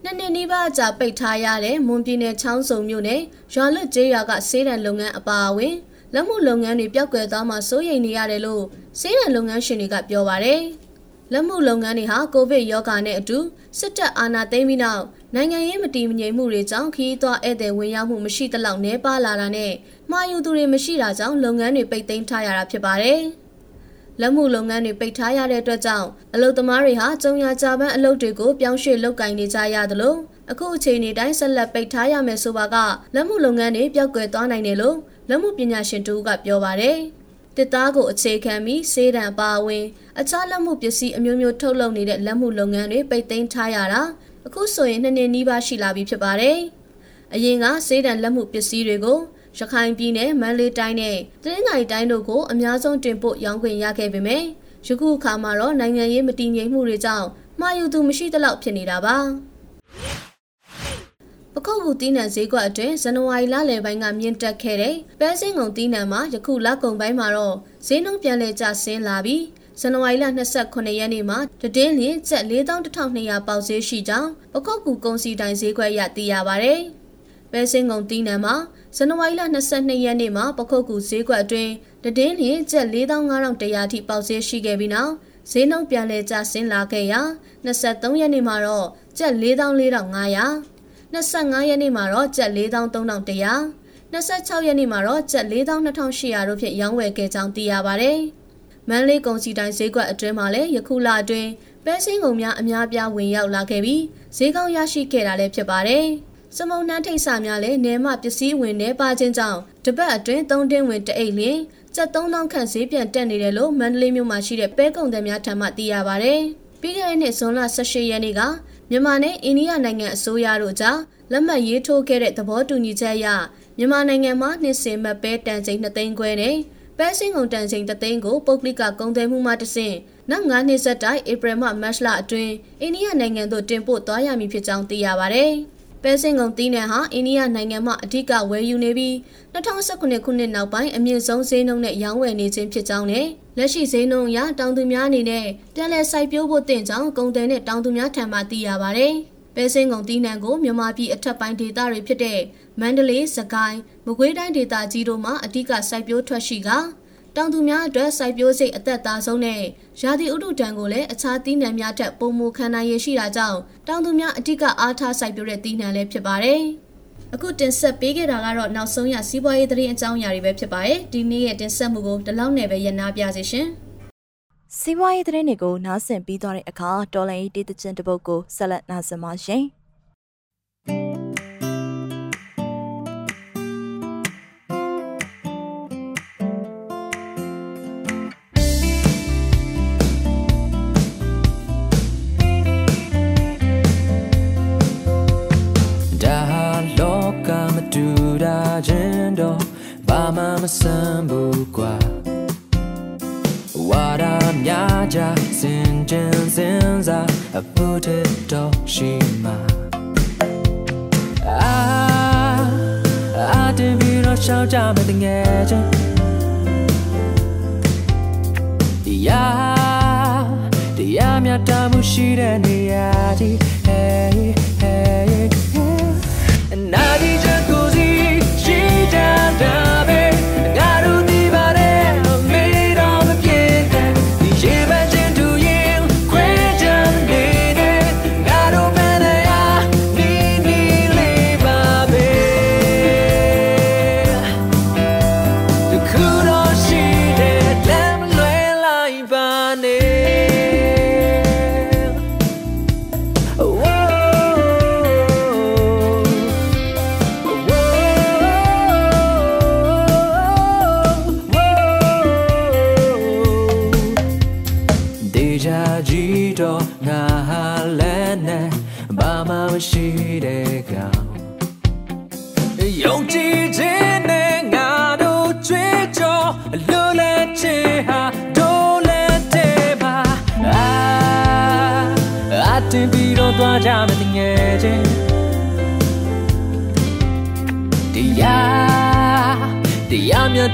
နှစ်နှစ်နီးပါးကြာပိတ်ထားရတဲ့မွန်ပြည်နယ်ချောင်းစုံမြို့နယ်ရွာလွတ်ကျေးရွာကစေးတံလုပ်ငန်းအပါအဝင် လက်မှုလုပ်ငန်းတွေပျောက်ကွယ်သွားမှစိုးရိမ်နေရတယ်လို့စေးတံလုပ်ငန်းရှင်တွေကပြောပါတယ်။လက်မှုလုပ်ငန်းတွေဟာကိုဗစ်ရောဂါနဲ့အတူစစ်တပ်အာဏာသိမ်းပြီးနောက်နိုင်ငံရေးမတည်မငြိမ်မှုတွေကြောင့်ခီးသွွားဧည့်သည်ဝင်ရောက်မှုမရှိသလောက်နှဲပါလာတာနဲ့မှာယူသူတွေမရှိတာကြောင့်လုပ်ငန်းတွေပိတ်သိမ်းထားရတာဖြစ်ပါတယ်။လက်မှုလုပ်ငန်းတွေပိတ်ထားရတဲ့အတွက်ကြောင့်အလုပ်သမားတွေဟာကျုံရကြပန်းအလုပ်တွေကိုပြောင်းရွှေ့လုပ်ကင်နေကြရသလိုအခုအချိန်ဒီတိုင်းဆက်လက်ပိတ်ထားရမယ်ဆိုပါကလက်မှုလုပ်ငန်းတွေပျောက်ကွယ်သွားနိုင်တယ်လို့ လက်မှုပညာရှင်တူကပြောပါတယ်။တစ်သားကိုအခြေခံပြီးစေးတံပါဝင်အခြားလက်မှုပစ္စည်းအမျိုးမျိုးထုတ်လုပ်နေတဲ့လက်မှုလုပ်ငန်းတွေပိတ်သိမ်းထားရတာအခုဆိုရင်နှစ်နှစ်နီးပါးရှိလာပြီဖြစ်ပါတယ်။အရင်ကစေးတံလက်မှုပစ္စည်းတွေကိုရခိုင်ပြည်နယ်မန္တလေးတိုင်းနဲ့တနင်္သာရီတိုင်းတို့ကိုအများဆုံးတင်ပို့ရောင်းခွင့်ရခဲ့ပေမယ့်ယခုအခါမှာတော့နိုင်ငံရေးမတည်ငြိမ်မှုတွေကြောင့်မှာယူသူမရှိသလောက်ဖြစ်နေတာပါ ပခုတ်ကူတီးနှံဈေးကွက်အတွင်းဇန်နဝါရီလလယ်ပိုင်းကမြင့်တက်ခဲ့တဲ့ပဲစင်းကုန်တီးနှံမှာယခုလကုန်ပိုင်းမှာတော့ဈေးနှုန်းပြန်လည်ကျဆင်းလာပြီးဇန်နဝါရီလ29ရက်နေ့မှာတည်င်းလင်းကျပ်4200ပေါက်ဈေးရှိကြောင်းပခုတ်ကူကုန်စီတိုင်းဈေးကွက်ရသိရပါဗျ။ပဲစင်းကုန်တီးနှံမှာဇန်နဝါရီလ22ရက်နေ့မှာပခုတ်ကူဈေးကွက်အတွင်းတည်င်းလင်းကျပ်4500ထိပေါက်ဈေးရှိခဲ့ပြီးနောက်ဈေးနှုန်းပြန်လည်ကျဆင်းလာခဲ့ရာ23ရက်နေ့မှာတော့ကျပ်44,500 25ရက်နေ့မှာတော့ကျပ်43,100 26ရက်နေ့မှာတော့ကျပ်42,800တို့ဖြင့်ရောင်းဝယ်ခဲ့ကြောင်းသိရပါဗျ။မန်လေးကုန်စီတိုင်းဈေးကွက်အတွင်းမှာလည်းယခုလအတွင်းပဲစင်းကုန်များအများပြားဝင်ရောက်လာခဲ့ပြီးဈေးကောင်းရရှိခဲ့တာလည်းဖြစ်ပါတယ်။စမုံနှန်းထိတ်ဆာများလည်းနေမပစ္စည်းဝင်နေပါခြင်းကြောင့်တပတ်အတွင်း၃တင်းဝင်တအိတ်လျင်ကျပ်3000ခန့်ဈေးပြန်တက်နေတယ်လို့မန္တလေးမြို့မှာရှိတဲ့ပဲကုန်သည်များထံမှသိရပါဗျ။ပြီးခဲ့တဲ့နှစ်ဇွန်လ18ရက်နေ့က မြန်မာနဲ့အိန္ဒိယနိုင်ငံအစိုးရတို့ကြားလက်မှတ်ရေးထိုးခဲ့တဲ့သဘောတူညီချက်အရမြန်မာနိုင်ငံမှာနှစ်စဉ်မပဲတန်ချိန်2သိန်းခွဲနဲ့ပဲစင်းကုန်တန်ချိန်3သိန်းကိုပုဂ္ဂလိကကုန်သွယ်မှုမှတဆင့်နောက်9နှစ်ဆက်တိုင်ဧပြီမှမတ်လအတွင်းအိန္ဒိယနိုင်ငံသို့တင်ပို့သွားရမည်ဖြစ်ကြောင်းသိရပါဗျ။ ပဲစင်ကုန်တီးနှံဟာအိန္ဒိယနိုင်ငံမှအဓိကဝယ်ယူနေပြီး2019ခုနှစ်နောက်ပိုင်းအမြင့်ဆုံးဈေးနှုန်းနဲ့ရောင်းဝယ်နေခြင်းဖြစ်ကြောင်းနဲ့လက်ရှိဈေးနှုန်းအရတောင်သူများအနေနဲ့ပြန်လည်စိုက်ပျိုးဖို့တင့်ကြောင်းကုန်တယ်နဲ့တောင်သူများထံမှသိရပါဗျ။ပဲပဲစင်းကုံတီးနှံကိုမြန်မာပြည်အထက်ပိုင်းဒေသတွေဖြစ်တဲ့မန္တလေး၊စကိုင်း၊မကွေးတိုင်းဒေသကြီးတို့မှာအ धिक စိုက်ပျိုးထွက်ရှိက တောင်သူများအတွက်စိုက်ပျိုးစိတ်အသက်သာဆုံးနဲ့ရာသီဥတုတံကိုလည်းအခြားသီးနှံများထက်ပိုမိုခံနိုင်ရရှိတာကြောင့်တောင်သူများအ धिक အားထားစိုက်ပျိုးတဲ့သီးနှံလည်းဖြစ်ပါတယ်။အခုတင်ဆက်ပေးခဲ့တာကတော့နောက်ဆုံးရစီးပွားရေးသတင်းအကြောင်းအရာတွေပဲဖြစ်ပါတယ်။ဒီနေ့ရဲ့တင်ဆက်မှုကိုဒီလောက်နဲ့ပဲရနာပြစေရှင်။စီးပွားရေးသတင်းတွေကိုနားဆင်ပြီးသွားတဲ့အခါတော်လိုင်းတေးသချင်းတစ်ပုဒ်ကိုဆက်လက်နားဆင်ပါရှင်။ ဆန်းဘူးကွာဝါဒများကြစင်ကြင်စင်စားအပူတဲ့တော့ရှိမှာအာအာတင်ပြီးတော့ရှောင်းကြမယ်တငယ်ချင်းတရားတရားမြတ်တာမှုရှိတဲ့နေရာကြီး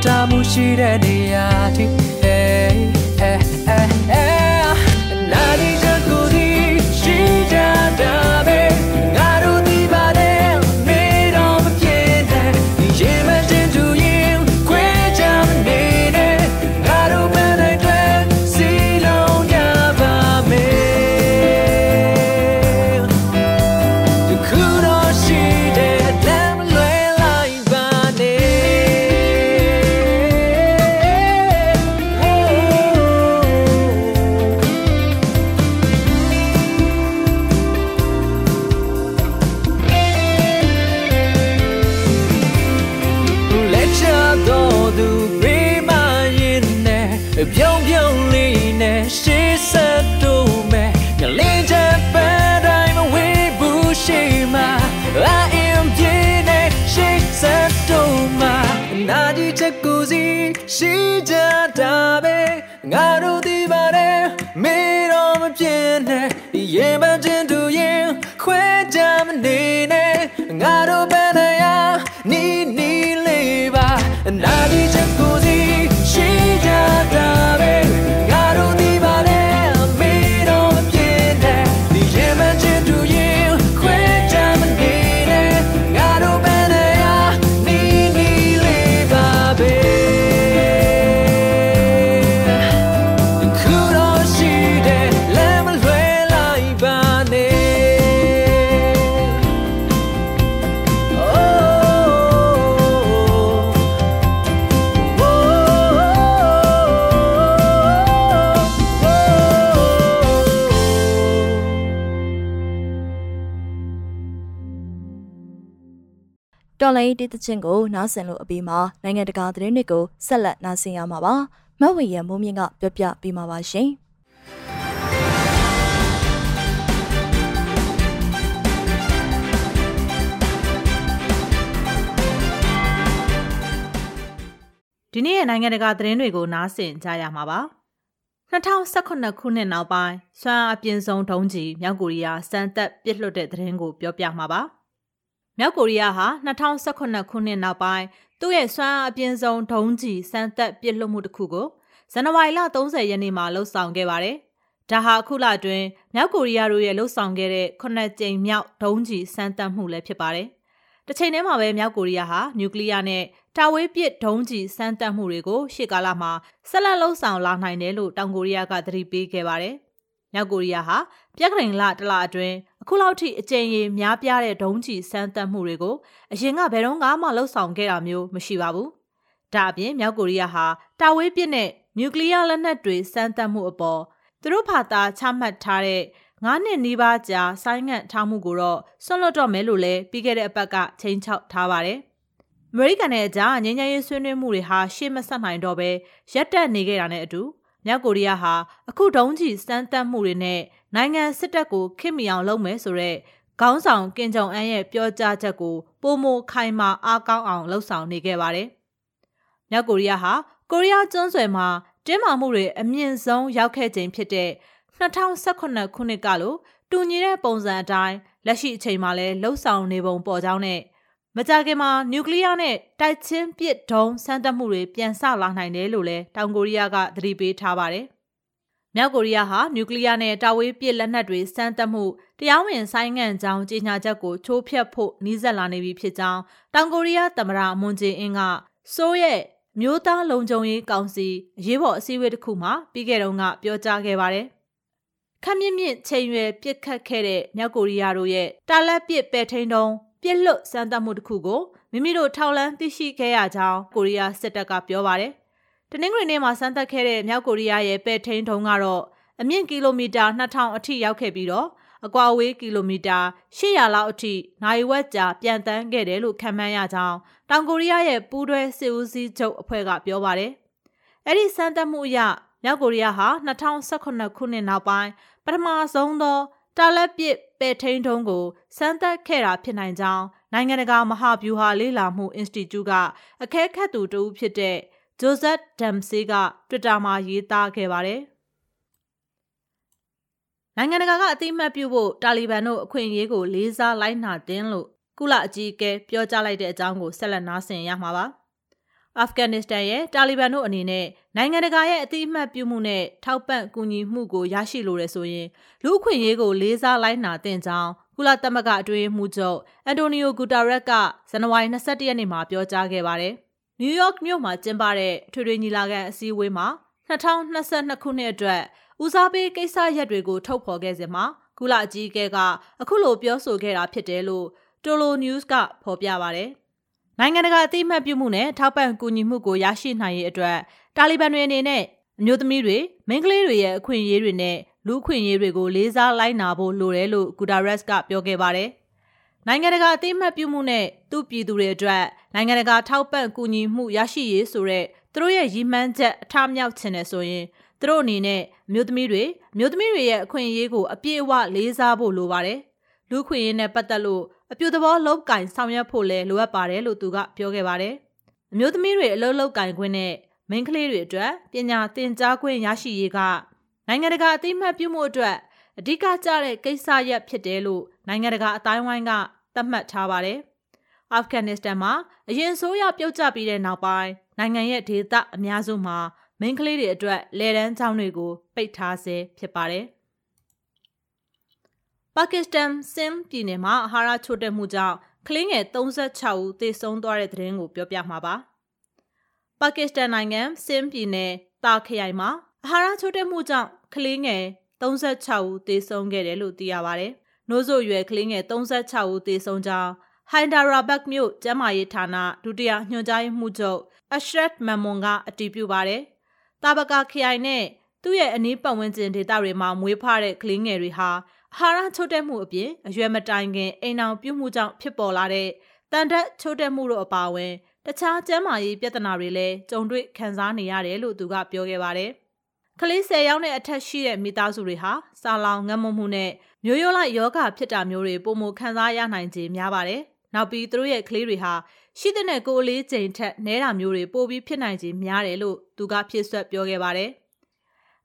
တရားမြတ်တာမှုရှိတဲ့နေရာထိ တော်လိုင်းတေးသချင်းကိုနားဆင်လို့အပြီးမှာနိုင်ငံတကာသတင်းတွေကိုဆက်လက်နားဆင်ရမှာပါ။မဝေရမိုးမြင့်ကပြောပြပေးမှာပါရှင်။ဒီနေ့ရဲ့နိုင်ငံတကာသတင်းတွေကိုနားဆင်ကြရမှာပါ။2018ခုနှစ်နောက်ပိုင်းဆွမ်းအပြင်းဆုံးဒုံးကြီးမြောက်ကိုရီးယားစံသက်ပစ်လွှတ်တဲ့သတင်းကိုပြောပြမှာပါ။ မြောက်ကိုရီးယားဟာ2018ခုနှစ်နောက်ပိုင်းသူ့ရဲ့စွမ်းအားအပြင်းဆုံးဒုံးကျည်စမ်းသပ်ပစ်လွှတ်မှုတစ်ခုကိုဇန်နဝါရီလ30ရက်နေ့မှာလှုပ်ဆောင်ခဲ့ပါတယ်ဒါဟာအခုလအတွင်းမြောက်ကိုရီးယားတို့ရဲ့လှုပ်ဆောင်ခဲ့တဲ့ခုနှစ်ကြိမ်မြောက်ဒုံးကျည်စမ်းသပ်မှုလည်းဖြစ်ပါတယ်။တစ်ချိန်တည်းမှာပဲမြောက်ကိုရီးယားဟာနျူကလ িয়ার နဲ့တာဝေးပစ်ဒုံးကျည်စမ်းသပ်မှုတွေကိုရှေ့ကာလမှာဆက်လက်လှုပ်ဆောင်လာနိုင်တယ်လို့တောင်ကိုရီးယားကသတိပေးခဲ့ပါတယ်။ မြောက်ကိုရီးယားဟာပြက်ကရင်လတလအတွင်းအခုလောက်ထိအကြိမ်ကြီးများပြားတဲ့ဒုံးကျည်စမ်းသပ်မှုတွေကိုအရင်ကဘယ်တော့မှလှုပ်ဆောင်ခဲ့တာမျိုးမရှိပါဘူး။ဒါအပြင်မြောက်ကိုရီးယားဟာတာဝေးပစ်နဲ့နျူကလ িয়ার လက်နက်တွေစမ်းသပ်မှုအပေါ်သူတို့ဘာသာချမှတ်ထားတဲ့ငါးနှစ်နီးပါးကြာဆိုင်းငံ့ထားမှုကိုတော့ဆွန့်လွတ်တော့မယ်လို့လည်းပြီးခဲ့တဲ့အပတ်ကချိန်ချောက်ထားပါတယ်။အမေရိကန်နဲ့အကြားငြိမ်းချမ်းရေးဆွေးနွေးမှုတွေဟာရှေ့မဆက်နိုင်တော့ဘဲရပ်တန့်နေခဲ့တာနဲ့အတူ မြောက်ကိုရီးယားဟာအခုဒုံးကျည်စမ်းသပ်မှုတွေနဲ့နိုင်ငံစစ်တပ်ကိုခစ်မီအောင်လုပ်မယ်ဆိုတော့ခေါင်းဆောင်ကင်ဂျုံအန်ရဲ့ပြောကြားချက်ကိုပုံမခိုင်မာအားကောင်းအောင်လှုပ်ဆောင်နေခဲ့ပါတယ်။မြောက်ကိုရီးယားဟာကိုရီးယားကျွန်းဆွယ်မှာတင်းမာမှုတွေအမြင့်ဆုံးရောက်ခဲ့ချိန်ဖြစ်တဲ့2018ခုနှစ်ကလို့တူညီတဲ့ပုံစံအတိုင်းလက်ရှိအချိန်မှာလည်းလှုပ်ဆောင်နေပုံပေါ်ကြောင်းနဲ့ မကြခင်မှာနျူကလ িয়ার နဲ့တိုက်ချင်းပစ်ဒုံးစမ်းသပ်မှုတွေပြန်ဆလာနိုင်တယ်လို့လည်းတောင်ကိုရီးယားကသတိပေးထားပါတယ်။မြောက်ကိုရီးယားဟာနျူကလ িয়ার နဲ့တာဝေးပစ်လက်နက်တွေစမ်းသပ်မှုတရားဝင်ဆိုင်ငံ့ကြောင်းကြေညာချက်ကိုချိုးဖျက်ဖို့နှီးစက်လာနေပြီဖြစ်ကြောင်းတောင်ကိုရီးယားသမ္မတမွန်ဂျေအင်းကစိုးရဲ့မျိုးသားလုံခြုံရေးကောင်စီအရေးပေါ်အစည်းအဝေးတစ်ခုမှာပြီးခဲ့တုန်းကပြောကြားခဲ့ပါတယ်။ခက်မြင့်မြင့်ချိန်ရွယ်ပြစ်ခတ်ခဲ့တဲ့မြောက်ကိုရီးယားတို့ရဲ့တာလက်ပစ်ပဲ့ထိန်တုံး ပြစ်လွတ်စမ်းသပ်မှုတစ်ခုကိုမိမိတို့ထောက်လန်းသိရှိခဲ့ရကြောင်းကိုရီးယားစစ်တပ်ကပြောပါတယ်။တနင်္ဂနွေနေ့မှာစမ်းသပ်ခဲ့တဲ့မြောက်ကိုရီးယားရဲ့ပဲ့ထိန်ထုံးကတော့အမြင့်ကီလိုမီတာ2000အထိရောက်ခဲ့ပြီးတော့အကွာအဝေးကီလိုမီတာ800လောက်အထိနိုင်ဝက်ကြာပြန်တန်းခဲ့တယ်လို့ခန့်မှန်းရကြောင်းတောင်ကိုရီးယားရဲ့ပူးတွဲစစ်ဦးစီးချုပ်အဖွဲ့ကပြောပါတယ်။အဲ့ဒီစမ်းသပ်မှုအရမြောက်ကိုရီးယားဟာ2018ခုနှစ်နောက်ပိုင်းပထမဆုံးသောတာလက်ပစ်ပဲ့ထိန်ထုံးကိုစမ်းသပ်ခဲ့တာဖြစ်နိုင်ကြောင်းနိုင်ငံတကာမဟာဗျူဟာလေ့လာမှု Institute ကအကဲခတ်သူတဦးဖြစ်တဲ့ဂျိုဇက်ဒမ်ဆေးက Twitter မှာရေးသားခဲ့ပါတယ်။နိုင်ငံတကာကအသိအမှတ်ပြုဖို့တာလီဘန်တို့အခွင့်အရေးကိုလေးစားလိုက်နာတင်လို့ကုလအကြီးအကဲပြောကြားလိုက်တဲ့အကြောင်းကိုဆက်လက်နားဆင်ရမှာပါ။ အာဖဂန်နစ္စတန်ရဲ့တာလီဘန်တို့အနေနဲ့နိုင်ငံတကာရဲ့အတိအမှတ်ပြုမှုနဲ့ထောက်ပံ့ကူညီမှုကိုရရှိလိုရဆိုရင်လူ့အခွင့်အရေးကိုလေးစားလိုက်နာသင့်ကြောင်းကုလသမဂ္ဂအတွင်းမှုချုပ်အန်တိုနီယိုဂူတာရက်ကဇန်နဝါရီ22ရက်နေ့မှာပြောကြားခဲ့ပါတယ်။နယူးယောက်မြို့မှာကျင်းပတဲ့ထွေထွေညီလာခံအစည်းအဝေးမှာ2022ခုနှစ်အတွက်ဦးစားပေးကိစ္စရပ်တွေကိုထုတ်ဖော်ခဲ့စဉ်မှာကုလအကြီးအကဲကအခုလိုပြောဆိုခဲ့တာဖြစ်တယ်လို့တိုလို news ကဖော်ပြပါတယ်။ နိုင်ငံတကာအသိအမှတ်ပြုမှုနဲ့ထောက်ပံ့ကူညီမှုကိုရရှိနိုင်ရေးအတွက်တာလီဘန်တွေအနေနဲ့အမျိုးသမီးတွေမိန်းကလေးတွေရဲ့အခွင့်အရေးတွေနဲ့လူ့အခွင့်အရေးတွေကိုလေးစားလိုက်နာဖို့လိုတယ်လို့ဂူတာရက်စ်ကပြောခဲ့ပါတယ်။နိုင်ငံတကာအသိအမှတ်ပြုမှုနဲ့သူ့ပြည်သူတွေအတွက်နိုင်ငံတကာထောက်ပံ့ကူညီမှုရရှိရေးဆိုတဲ့သူတို့ရဲ့ရည်မှန်းချက်အထမြောက်ချင်တယ်ဆိုရင်သူတို့အနေနဲ့အမျိုးသမီးတွေအမျိုးသမီးတွေရဲ့အခွင့်အရေးကိုအပြည့်အဝလေးစားဖို့လိုပါတယ်။လူခွင့်ရေးနဲ့ပတ်သက်လို့ အပြူသဘောလောက်ကင်ဆောင်ရွက်ဖို့လဲလိုအပ်ပါတယ်လို့သူကပြောခဲ့ပါတယ်။အမျိုးသမီးတွေအလုပ်လုပ်ကင်ခွင့်နဲ့မိန်းကလေးတွေအတွက်ပညာသင်ကြားခွင့်ရရှိရေးကနိုင်ငံတကာအသိမှတ်ပြုမှုအတွက်အဓိကကျတဲ့ကိစ္စရပ်ဖြစ်တယ်လို့နိုင်ငံတကာအတိုင်းဝိုင်းကသတ်မှတ်ထားပါတယ်။အာဖဂန်နစ္စတန်မှာအရင်ဆိုးရပြုတ်ကျပြီးတဲ့နောက်ပိုင်းနိုင်ငံရဲ့ဒေသအများစုမှာမိန်းကလေးတွေအတွက်လယ်တန်းကျောင်းတွေကိုပိတ်ထားဆဲဖြစ်ပါတယ် ပါကစ္စတန်ဆင်ပြည်နယ်မှာအာဟာရချို့တဲ့မှုကြောင့်ကလေးငယ်36ဦးသေဆုံးသွားတဲ့သတင်းကိုပြောပြမှာပါ။ပါကစ္စတန်နိုင်ငံဆင်ပြည်နယ်တာခရိုင်မှာအာဟာရချို့တဲ့မှုကြောင့်ကလေးငယ်36ဦးသေဆုံးခဲ့တယ်လို့သိရပါတယ်။နိုးစို့ရွယ်ကလေးငယ်36ဦးသေဆုံးကြောင်းဟိုင်ဒါရာဘတ်မြို့ကျန်းမာရေးဌာနဒုတိယညွှန်ကြားရေးမှူးချုပ်အရှရတ်မမွန်ကအတည်ပြုပါတယ်။တာဘကာခရိုင်နဲ့သူ့ရဲ့အနီးပတ်ဝန်းကျင်ဒေသတွေမှာမွေးဖွားတဲ့ကလေးငယ်တွေဟာ ဟာရချို့တက်မှုအပြင်အရွယ်မတိုင်ခင်အိမ်အောင်ပြုမှုကြောင့်ဖြစ်ပေါ်လာတဲ့တန်တက်ချို့တက်မှုတို့အပါအဝင်တခြားကျန်းမာရေးပြဿနာတွေလည်းကြုံတွေ့ခံစားနေရတယ်လို့သူကပြောခဲ့ပါတယ်။ကလေး၁၀ယောက်နဲ့အထက်ရှိတဲ့မိသားစုတွေဟာစာလောင်ငတ်မမှုနဲ့မျိုးရိုးလိုက်ယောဂဖြစ်တာမျိုးတွေပုံမခံစားရနိုင်ခြင်းများပါတယ်။နောက်ပြီးသူတို့ရဲ့ကလေးတွေဟာရှိတဲ့ကိုအလေးချိန်ထက်နဲတာမျိုးတွေပိုပြီးဖြစ်နိုင်ခြင်းများတယ်လို့သူကဖြစ်ဆွက်ပြောခဲ့ပါတယ်။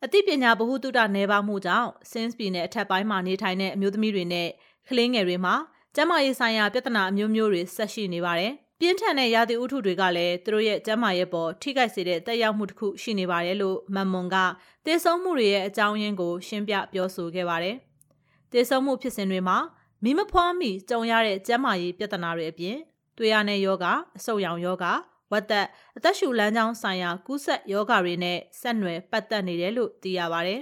အသိပညာဗဟုသုတနည်းပါးမှုကြောင့်ဆင်းစ်ပြည်နယ်အထက်ပိုင်းမှာနေထိုင်တဲ့အမျိုးသမီးတွေနဲ့ကလေးငယ်တွေမှာကျန်းမာရေးဆိုင်ရာပြဿနာအမျိုးမျိုးတွေဆက်ရှိနေပါတယ်။ပြင်းထန်တဲ့ရာသီဥတုတွေကလည်းသူတို့ရဲ့ကျန်းမာရေးပေါ်ထိခိုက်စေတဲ့တက်ရောက်မှုတစ်ခုရှိနေပါတယ်လို့မန်မွန်ကသေဆုံးမှုတွေရဲ့အကြောင်းရင်းကိုရှင်းပြပြောဆိုခဲ့ပါတယ်။သေဆုံးမှုဖြစ်စဉ်တွေမှာမိမဖွားမိကြုံရတဲ့ကျန်းမာရေးပြဿနာတွေအပြင်သွေးရတဲ့ယောဂအဆုတ်ရောင်ယောဂ ဝက်သက်အသက်ရှူလမ်းကြောင်းဆိုင်ရာကူးစက်ယောဂတွေနဲ့ဆက်နွယ်ပတ်သက်နေတယ်လို့သိရပါတယ်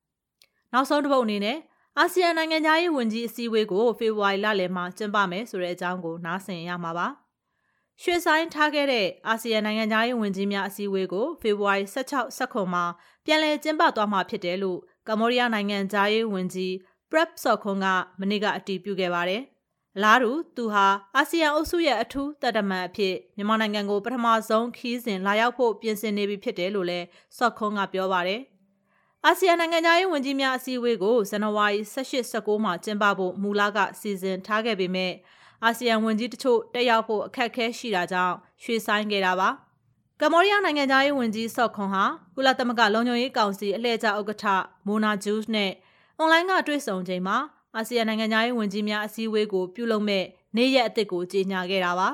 ။နောက်ဆုံးတစ်ပုတ်အနေနဲ့အာဆီယံနိုင်ငံသားရေးဝန်ကြီးအစည်းအဝေးကိုဖေဖော်ဝါရီလလယ်မှာကျင်းပမယ်ဆိုတဲ့အကြောင်းကိုနားဆင်ရမှာပါ။ရွှေဆိုင်ထားခဲ့တဲ့အာဆီယံနိုင်ငံသားရေးဝန်ကြီးများအစည်းအဝေးကိုဖေဖော်ဝါရီ16 19မှာပြန်လည်ကျင်းပသွားမှာဖြစ်တယ်လို့ကမ္ဘောဒီးယားနိုင်ငံသားရေးဝန်ကြီး Prep Sokhon ကမနေ့ကအတည်ပြုခဲ့ပါတယ်။ အလားတူသူဟာအာဆီယံအုပ်စုရဲ့အထူးတပ်တမန်အဖြစ်မြန်မာနိုင်ငံကိုပထမဆုံးခီးစဉ်လာရောက်ဖို့ပြင်ဆင်နေပြီဖြစ်တယ်လို့လည်း Sokhon ကပြောပါတယ်။အာဆီယံနိုင်ငံသားရေးဝန်ကြီးများအစည်းအဝေးကိုဇန်နဝါရီ18-19မှာကျင်းပဖို့မူလကစီစဉ်ထားခဲ့ပေမဲ့အာဆီယံဝန်ကြီးတချို့တက်ရောက်ဖို့အခက်အခဲရှိတာကြောင့်ရွှေ့ဆိုင်းခဲ့တာပါကမ္ဘောဒီးယားနိုင်ငံသားရေးဝန်ကြီးဆော့ခွန်ဟာကုလသမဂ္ဂလုံခြုံရေးကောင်စီအလှည့်ကျဥက္ကဋ္ဌမိုနာဂျူးစ်နဲ့အွန်လိုင်းကတွေ့ဆုံချိန်မှာ အာဆီယံနိုင်ငံသားရေးဝန်ကြီးများအစည်းအဝေးကိုပြုလုပ်မဲ့နေ့ရက်အသစ်ကိုကြေညာခဲ့တာပါ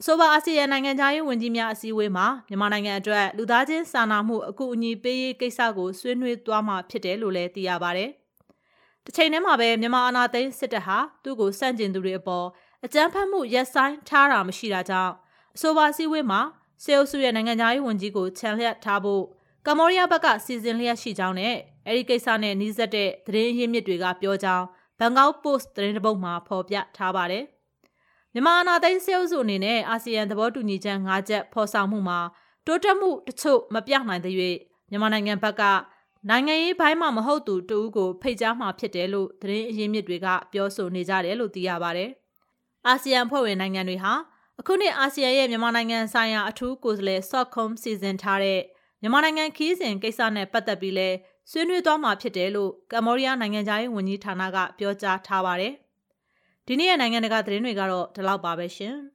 အဆိုပါအာဆီယံနိုင်ငံသားရေးဝန်ကြီးများအစည်းအဝေးမှာမြန်မာနိုင်ငံအတွက်လူသားချင်းစာနာမှုအကူအညီပေးရေးကိစ္စကိုဆွေးနွေးသွားမှာဖြစ်တယ်လို့လည်းသိရပါဗျ။တစ်ချိန်တည်းမှာပဲမြန်မာအာဏာသိမ်းစစ်တပ်ဟာသူ့ကိုစန့်ကျင်သူတွေအပေါ်အကြမ်းဖက်မှုရက်ဆိုင်ထားတာမရှိတာကြောင့်အဆိုပါစည်းဝေးမှာစေအုပ်စုရဲ့နိုင်ငံသားရေးဝန်ကြီးကိုခြံလျက်ထားဖို့ကမ္ဘောဒီးယားဘက်ကစီစဉ်လျက်ရှိကြောင်းနဲ့ အဲဒီကိစ္စနဲ့နှီးစပ်တဲ့သတင်းရင်းမြစ်တွေကပြောကြောင်းဘန်ကောက်ပို့စ်သတင်းတပုတ်မှာဖော်ပြထားပါတယ်။မြန်မာအာဏာသိမ်းစေအုပ်စုအနေနဲ့အာဆီယံသဘောတူညီချက်၅ချက်ဖော်ဆောင်မှုမှာတိုးတက်မှုတချို့မပြနိုင်သေး၍မြန်မာနိုင်ငံဘက်ကနိုင်ငံရေးဘိုင်းမှာမဟုတ်သူတူဦးကိုဖိတ်ကြားမှာဖြစ်တယ်လို့သတင်းအရင်းမြစ်တွေကပြောဆိုနေကြတယ်လို့သိရပါဗျ။အာဆီယံဖွဲ့ဝင်နိုင်ငံတွေဟာအခုနှစ်အာဆီယံရဲ့မြန်မာနိုင်ငံဆိုင်ရာအထူးကိုယ်စားလှယ်ဆော့ခုံစီစဉ်ထားတဲ့မြန်မာနိုင်ငံခီးစဉ်ကိစ္စနဲ့ပတ်သက်ပြီးလဲ ဆွေးနွေးသွားမှာဖြစ်တယ်လို့ကမ္ဘောဒီးယားနိုင်ငံသားရေးဝန်ကြီးဌာနကပြောကြားထားပါတယ်။ဒီနေ့ရဲ့နိုင်ငံတကာသတင်းတွေကတော့ဒီလောက်ပါပဲရှင်။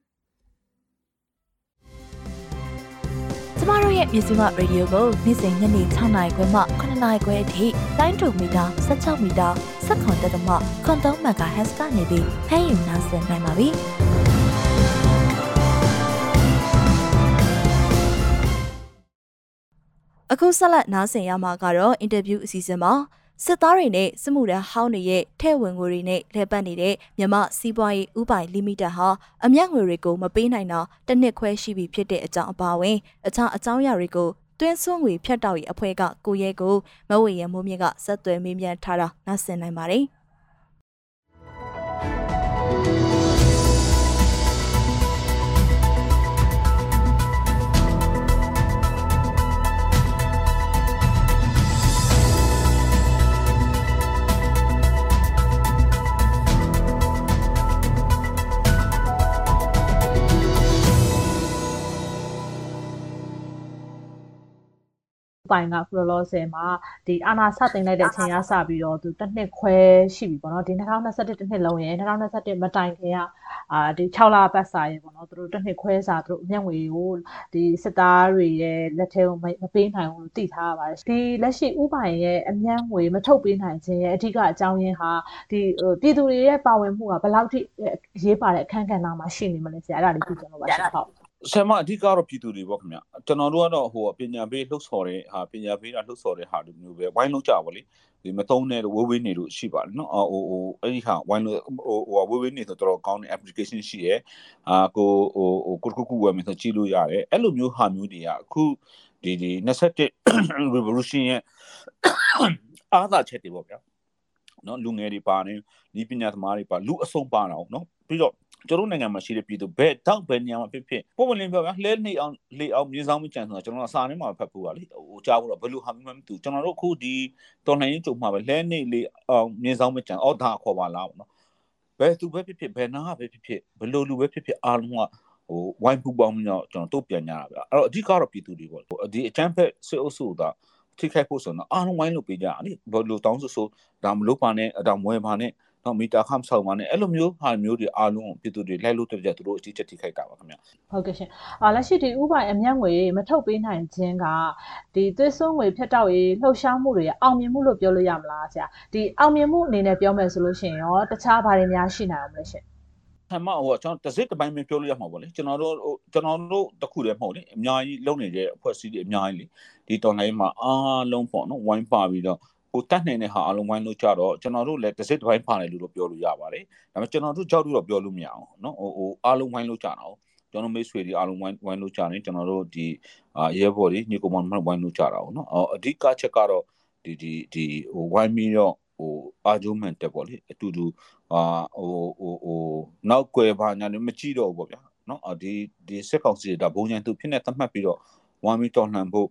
မတို့ရဲ့မြစီမရေဒီယိုကိုနေ့စဉ်ညနေ6နာရီခွဲမှ9နာရီခွဲအထိတိုင်းတူမီတာ16မီတာ7.3တက်မှခွန်3မဂါဟက်စ်ကနေပြီးဖမ်းယူနိုင်စင်နိုင်ပါပြီ။ အခုဆက်လက်နားဆင်ရမှာကတော့အင်တာဗျူးအစီအစဉ်မှာစစ်သားတွေနဲ့စစ်မှုထမ်းဟောင်းတွေရဲ့ထဲ့ဝင်ငွေတွေနဲ့လဲပတ်နေတဲ့မြမစီးပွားရေးဥပိုင်လီမိတက်ဟာအမျက်ငွေတွေကိုမပေးနိုင်တာတစ်နှစ်ခွဲရှိပြီဖြစ်တဲ့အကြောင်းအပါအဝင်အခြားအကြောင်းအရာတွေကိုတွင်းဆွငွေဖြတ်တောက်ရေးအဖွဲ့ကကိုရဲကိုမဝေရမိုးမြင့်ကဆက်သွယ်မေးမြန်းထားတာနားဆင်နိုင်ပါတယ်။ ပိုင်ကခုလောလောဆယ်မှာဒီအာနာစတင်လိုက်တဲ့အချိန်ကစပြီးတော့သူတစ်နှစ်ခွဲရှိပြီပေါ့နော်ဒီ2021တစ်နှစ်လုံးရယ်2021မတိုင်ခင်ကအာဒီ6လပတ်စာရယ်ပေါ့နော်သူတို့တစ်နှစ်ခွဲစာသူတို့အမျက်ငွေကိုဒီစစ်သားတွေရဲ့လက်ထဲကိုမပေးနိုင်ဘူးလို့သိထားရပါတယ်ဒီလက်ရှိဥပိုင်ရဲ့အမျက်ငွေမထုတ်ပေးနိုင်ခြင်းရဲ့အဓိကအကြောင်းရင်းဟာဒီပြည်သူတွေရဲ့ပါဝင်မှုကဘယ်လောက်ထိရေးပါတဲ့အခန်းကဏ္ဍမှာရှိနေမလဲဆရာအဲ့ဒါလေးသိချင်လို့ပါရှင်ဟုတ် ဆရာမအဓိကတော့ပြည်သူတွေပေါ့ခင်ဗျကျွန်တော်တို့ကတော့ဟိုပညာပေးလှုပ်ဆော်တဲ့ဟာပညာပေးတာလှုပ်ဆော်တဲ့ဟာလိုမျိုးပဲဝိုင်းလုံးကြပါလေဒီမသုံးတဲ့ဝေးဝေးနေလို့ရှိပါတယ်နော်ဟိုဟိုအဲ့ဒီဟာဝိုင်းလို့ဟိုဝေးဝေးနေဆိုတော့ကောင်းတဲ့ application ရှိရဲအာကိုဟိုဟိုကိုကုကုဝယ်မယ်ဆိုကြည့်လို့ရတယ်အဲ့လိုမျိုးဟာမျိုးတွေကအခုဒီဒီ27 revolution ရဲ့အားသာချက်တွေပေါ့ဗျာနော်လူငယ်တွေပါနေဤပညာသမားတွေပါလူအစုံပါတော့နော်ပြီးတော့ ကျွန်တော်နိုင်ငံမှာရှိတဲ့ပြည်သူဘယ်တောက်ဘယ်နေရာမှာဖြစ်ဖြစ်ပုံမှန်လင်းပြောဗျာလဲနေအောင်လေအောင်မြေဆောင်မကြံဆိုတာကျွန်တော်စာထဲမှာဖတ်ဖို့ပါလေဟိုကြားဖို့တော့ဘယ်လိုဟာမှမသိဘူးကျွန်တော်တို့အခုဒီတော်လှန်ရေးကြုံမှာပဲလဲနေလေအောင်မြေဆောင်မကြံအော်ဒါခေါ်ပါလားပေါ့နော်ဘယ်သူပဲဖြစ်ဖြစ်ဘယ်နာပဲဖြစ်ဖြစ်ဘယ်လိုလူပဲဖြစ်ဖြစ်အားလုံးကဟိုဝိုင်းပူပေါင်းပြီးတော့ကျွန်တော်တို့ပြန်ကြတာဗျအဲ့တော့အဓိကတော့ပြည်သူတွေပေါ့ဒီအချမ်းဖက်ဆွေးအုပ်စုကထိခိုက်ဖို့ဆိုတော့အားလုံးဝိုင်းလို့ပေးကြတာလေဘယ်လိုတောင်းဆိုဆိုဒါမလို့ပါနဲ့အတောင်မွဲပါနဲ့ နော်မီတာခမ်ဆောင်ပါနဲ့အဲ့လိုမျိုးဟာမျိုးတွေအားလုံးပြည်သူတွေလိုက်လို့တက်ကြသူတို့အကြီးချက်ထိခိုက်တာပါခင်ဗျဟုတ်ကဲ့ရှင်အာလက်ရှိဒီဥပိုင်အမျက်ငွေမထုတ်ပေးနိုင်ခြင်းကဒီသွေးစွန်းငွေဖြတ်တောက်ရေးလှုပ်ရှားမှုတွေအောင်မြင်မှုလို့ပြောလို့ရမလားဆရာဒီအောင်မြင်မှုအနေနဲ့ပြောမယ်ဆိုလို့ရှိရင်ရောတခြားဘာတွေများရှိနိုင်အောင်လဲရှင်ဆမ်မဟိုကျွန်တော်တစ်စစ်တစ်ပိုင်းပဲပြောလို့ရမှာပေါ့လေကျွန်တော်တို့ကျွန်တော်တို့တခုတည်းမဟုတ်လေအများကြီးလုံနေတဲ့အဖွဲ့အစည်းတွေအများကြီးလေဒီတော်လိုင်းမှာအားလုံးပေါ့နော်ဝိုင်းပါပြီးတော့ ကိုတတ်နိုင်တဲ့ဟာအလုံးဝိုင်းလို့ကြတော့ကျွန်တော်တို့လည်းတစ်စစ်တစ်ပိုင်းပါတယ်လို့တော့ပြောလို့ရပါတယ်ဒါပေမဲ့ကျွန်တော်တို့ကြောက်လို့တော့ပြောလို့မရအောင်နော်ဟိုဟိုအားလုံးဝိုင်းလို့ကြတာကျွန်တော်မိတ်ဆွေတွေအားလုံးဝိုင်းဝိုင်းလို့ကြတယ်ကျွန်တော်တို့ဒီအာရဲဘော်တွေညီကောင်မဝိုင်းလို့ကြတာပေါ့နော်အဓိကချက်ကတော့ဒီဒီဒီဟိုဝိုင်းပြီးတော့ဟိုအာဂျူမန်တက်ပေါ့လေအတူတူအာဟိုဟိုဟိုနောက်ွယ်ဘာညာလည်းမကြည့်တော့ဘူးပေါ့ဗျာနော်ဒီဒီစက်ကောင်စီဒါဘုံညာသူဖြစ်နေသတ်မှတ်ပြီးတော့ဝိုင်းပြီးတော်လှန်ဖို့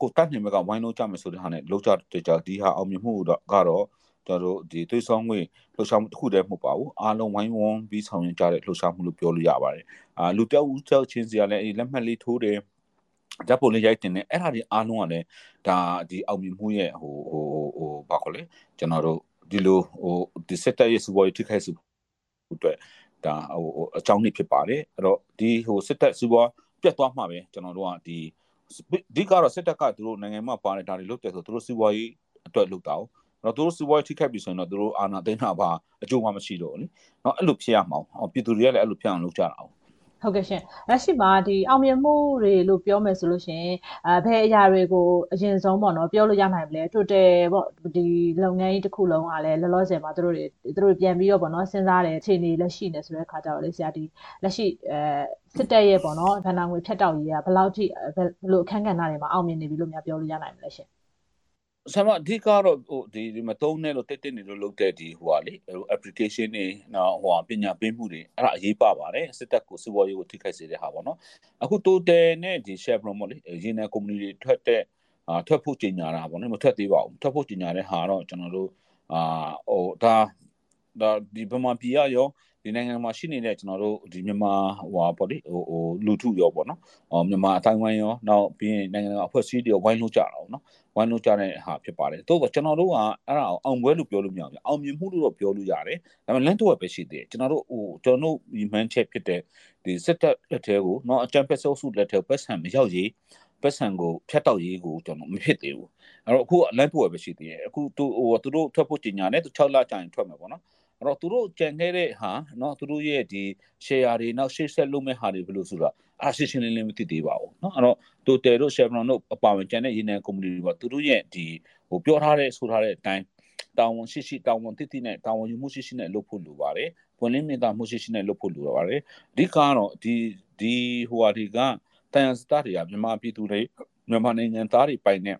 ကိုတတ်နေမှာကဝိုင်းလို့ကြမယ်ဆိုတဲ့ဟာနဲ့လောက်ကြတဲ့ကြဒီဟာအောင်မြင်မှုတော့ကတော့ကျွန်တော်တို့ဒီသွေးဆောင်ငွေလှုပ်ရှားမှုတစ်ခုတည်းမဟုတ်ပါဘူးအားလုံးဝိုင်းဝန်းပြီးဆောင်ရွက်ကြတဲ့လှုပ်ရှားမှုလို့ပြောလို့ရပါတယ်အာလူတယောက်ဦးတယောက်ချင်းစီကလည်းအဲ့လက်မှတ်လေးထိုးတယ်ဓာတ်ပုံလေးရိုက်တင်တယ်အဲ့ဒါဒီအားလုံးကလည်းဒါဒီအောင်မြင်မှုရဲ့ဟိုဟိုဟိုဘာခေါ်လဲကျွန်တော်တို့ဒီလိုဟိုဒီစက်တက်ရဲ့စပေါ်ထိခိုက်စုအတွက်ဒါဟိုအကြောင်းနေဖြစ်ပါတယ်အဲ့တော့ဒီဟိုစစ်တက်စပေါ်ပြတ်သွားမှာပဲကျွန်တော်တို့ကဒီ အဓိကတော့စစ်တပ်ကသူတို့နိုင်ငံမှာပါနေတာတွေလုပ်တယ်ဆိုသူတို့စီးပွားရေးအတွက်လုပ်တာ哦နော်သူတို့စီးပွားရေးထိခိုက်ပြီဆိုရင်တော့သူတို့အာဏာသိမ်းတာပါအကျိုးမှမရှိတော့ဘူးလीနော်အဲ့လိုဖြစ်ရမှာအောင်ပြည်သူတွေကလည်းအဲ့လိုဖြစ်အောင်လုပ်ကြတာအောင် ဟုတ်ကဲ့ရှင်လက်ရှိမှာဒီအောင်မြင်မှုတွေလို့ပြောမယ်ဆိုလို့ရှင်အဲဘယ်အရာတွေကိုအရင်ဆုံးပေါ့နော်ပြောလို့ရနိုင်မလဲ total ပေါ့ဒီလုပ်ငန်းကြီးတစ်ခုလုံးကလည်းလောလောဆယ်မှာသူတို့တွေသူတို့ပြန်ပြီးတော့ပေါ့နော်စဉ်းစားတယ်အခြေအနေလက်ရှိနေဆိုတဲ့ခါကျတော့လေဆရာဒီလက်ရှိအဲစစ်တပ်ရဲ့ပေါ့နော်ဗန္နာငွေဖြတ်တောက်ရေးကဘယ်လောက်ထိဘယ်လိုအခန်းကဏ္ဍတွေမှာအောင်မြင်နေပြီလို့များပြောလို့ရနိုင်မလဲရှင် ဆမ်မအဓိကတော့ဟိုဒီဒီမတုံးနဲ့လို့တက်တက်နေလို့လုပ်တဲ့ဒီဟိုဟာလေဟို application တွေနော်ဟိုဟာပညာပေးမှုတွေအဲ့ဒါအရေးပါပါတယ်စစ်တပ်ကိုစီးပွားရေးကိုထိခိုက်စေတဲ့ဟာပေါ့နော်အခု total နဲ့ဒီ chevron ပေါ့လေရင်းနယ် community တွေထွက်တဲ့အာထွက်ဖို့ကြီးညာတာပေါ့နော်မထွက်သေးပါဘူးထွက်ဖို့ကြီးညာတဲ့ဟာတော့ကျွန်တော်တို့အာဟိုဒါဒါဒီဗမာပြည်ရော ဒီနိုင်ငံမှာရှိနေတဲ့ကျွန်တော်တို့ဒီမြန်မာဟိုပေါ့လေဟိုဟိုလူထုရောပေါ့နော်ဟောမြန်မာအတိုင်းဝိုင်းရောနောက်ပြီးရင်နိုင်ငံကအဖွဲ့အစည်းတွေဝိုင်းလို့ကြတာပေါ့နော်ဝိုင်းလို့ကြတဲ့ဟာဖြစ်ပါတယ်သို့တော့ကျွန်တော်တို့ကအဲ့ဒါအောင်ပွဲလို့ပြောလို့မရဘူးအောင်မြင်မှုလို့တော့ပြောလို့ရတယ်ဒါပေမဲ့လမ်းတော့ပဲရှိသေးတယ်ကျွန်တော်တို့ဟိုကျွန်တော်တို့ဒီမှန်းချက်ဖြစ်တဲ့ဒီစစ်တပ်လက်ထဲကိုနော်အကြံဖက်ဆော့စုလက်ထဲပတ်ဆံမရောက်ရေးပတ်စံကိုဖြတ်တောက်ရေးကိုကျွန်တော်မဖြစ်သေးဘူးအဲ့တော့အခုလမ်းပေါ်ပဲရှိသေးတယ်အခုသူဟိုသူတို့ထွက်ဖို့ကြီးညာနဲ့သူ6လကြာရင်ထွက်မယ်ပေါ့နော် အဲ့တော့သူတို့ကြံခဲ့တဲ့ဟာနော်သူတို့ရဲ့ဒီ share တွေနောက် share set လုပ်မဲ့ဟာတွေဘယ်လိုဆိုတော့အားရှင်းလင်းလင်းမသိသေးပါဘူးနော်အဲ့တော့ Total တို့ Chevron တို့အပါဝင်ကြံတဲ့ရေနံ company တွေကသူတို့ရဲ့ဒီဟိုပြောထားတဲ့ဆိုထားတဲ့အတိုင်းတောင်ဝန်ရှိရှိတောင်ဝန်တိတိနဲ့တောင်ဝန်ယူမှုရှိရှိနဲ့လုပ်ဖို့လိုပါတယ်ဝင်လင်းမြင်တာမှုရှိရှိနဲ့လုပ်ဖို့လိုပါတယ်အဓိကတော့ဒီဒီဟိုဟာဒီကတန်ရစတာတွေကမြန်မာပြည်သူတွေမြန်မာနိုင်ငံသားတွေပိုင်တဲ့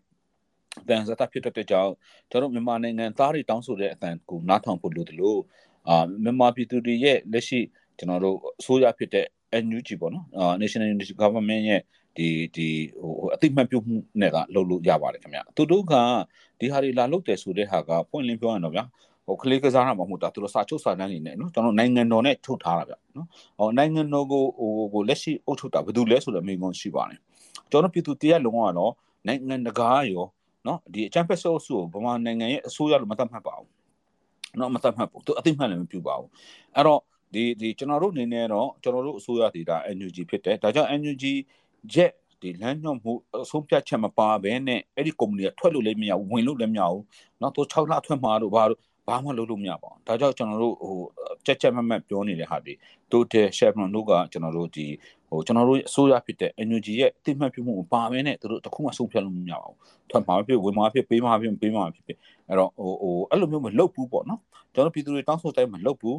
တန်စတာဖြစ်တဲ့ကြောင့်ကျွန်တော်မြန်မာနိုင်ငံသားတွေတောင်းဆိုတဲ့အတန်ကိုနားထောင်ဖို့လိုတယ်လို့အာမြန်မာပြည်သူတွေရဲ့လက်ရှိကျွန်တော်တို့အစိုးရဖြစ်တဲ့ NUG ပေါ့နော်အာ National Unity Government ရဲ့ဒီဒီဟိုအသိမှတ်ပြုမှုနဲ့ကလုပ်လို့ရပါတယ်ခင်ဗျသူတို့ကဒီဟာတွေလာလုပ်တယ်ဆိုတဲ့ဟာကပွင့်လင်းပြောရရင်တော့ဗျာဟိုကလေးကစားတာမဟုတ်တာသူတို့စာချုပ်စာတမ်းနေနဲ့နော်ကျွန်တော်နိုင်ငံတော်နဲ့ထုတ်ထားတာဗျနော်ဟောနိုင်ငံတော်ကိုဟိုဟိုလက်ရှိအုပ်ချုပ်တာဘယ်သူလဲဆိုတော့အမေကွန်ရှိပါတယ်ကျွန်တော်ပြည်သူတရားလုံးကတော့နိုင်ငံတကာရော နော်ဒီအချမ်းဖက်ဆိုးဆူဗမာနိုင်ငံရဲ့အစိုးရလို့မသတ်မှတ်ပါဘူးနော်မသတ်မှတ်ဘူးသူအသိမှတ်လည်းမပြုပါဘူးအဲ့တော့ဒီဒီကျွန်တော်တို့အနေနဲ့တော့ကျွန်တော်တို့အစိုးရဒေတာ NUG ဖြစ်တယ်ဒါကြောင့် NUG ရဲ့ဒီလမ်းညွှန်မှုအဆုံးဖြတ်ချက်မပါဘဲနဲ့အဲ့ဒီကုမ္ပဏီကထွက်လို့လည်းမရဘူးဝင်လို့လည်းမရဘူးเนาะသူ6လထွက်မှာတို့ဘာလို့ ဘာမှလုပ်လို့မရပါဘူးဒါကြောင့်ကျွန်တော်တို့ဟိုကြက်ကြက်မမတ်ပြောနေတဲ့ဟာဒီတိုတယ် Chevron တို့ကကျွန်တော်တို့ဒီဟိုကျွန်တော်တို့အစိုးရဖြစ်တဲ့ NUG ရဲ့အသိမှတ်ပြုမှုပါမဲနဲ့တို့တခုမှဆုံးဖြတ်လို့မရပါဘူးထွက်မှာဖြစ်ဝင်မှာဖြစ်ပေးမှာဖြစ်ပေးမှာဖြစ်အဲ့တော့ဟိုဟိုအဲ့လိုမျိုးမလုပ်ဘူးပေါ့နော်ကျွန်တော်ပြည်သူတွေတောင်းဆိုတိုင်းမလုပ်ဘူး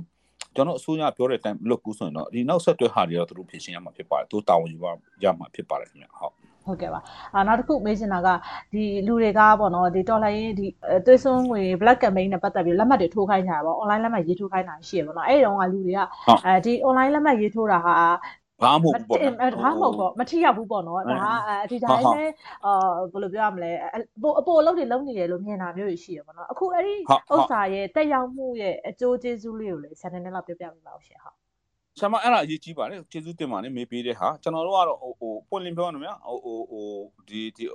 ကျွန်တော်အစိုးရပြောတဲ့အတိုင်းမလုပ်ဘူးဆိုရင်တော့ဒီနောက်ဆက်တွဲဟာတွေတော့သူတို့ဖြေရှင်းရမှာဖြစ်ပါတယ်သူတာဝန်ယူရမှာဖြစ်ပါတယ်ခင်ဗျဟုတ် ဟုတ်ကဲ့ပါအာနောက်တစ်ခုမေးချင်တာကဒီလူတွေကပေါ့နော်ဒီတော်လိုင်းရေးဒီသွေးစွန်းငွေ black campaign နဲ့ပတ်သက်ပြီးလက်မှတ်တွေထိုးခိုင်းကြတာပေါ့ online လက်မှတ်ရေးထိုးခိုင်းတာရှိရပေါ့နော်အဲ့ဒီတော့ကလူတွေကအဲဒီ online လက်မှတ်ရေးထိုးတာဟာဘာမှမဟုတ်ဘူးပေါ့ဘာမှမဟုတ်ပေါ့မထိရောက်ဘူးပေါ့နော်ဒါအဒီတိုင်းလဲအာဘယ်လိုပြောရမလဲအပိုအပိုအလုပ်တွေလုပ်နေတယ်လို့မြင်တာမျိုးရှိရပေါ့နော်အခုအဲ့ဒီဥစ္စာရဲ့တက်ရောက်မှုရဲ့အကျိုးကျေးဇူးလေးကိုလည်း channel နဲ့လောက်ပြောပြပေးပါဦးရှင်ဟုတ် ဆရာမအဲ့ဒါအရေးကြီးပါတယ်ကျေးဇူးတင်ပါတယ်မေးပေးတဲ့ဟာကျွန်တော်တို့ကတော့ဟိုဟိုပွင့်လင်းပြောရမယ်ဟိုဟိုဟိုဒီဒီ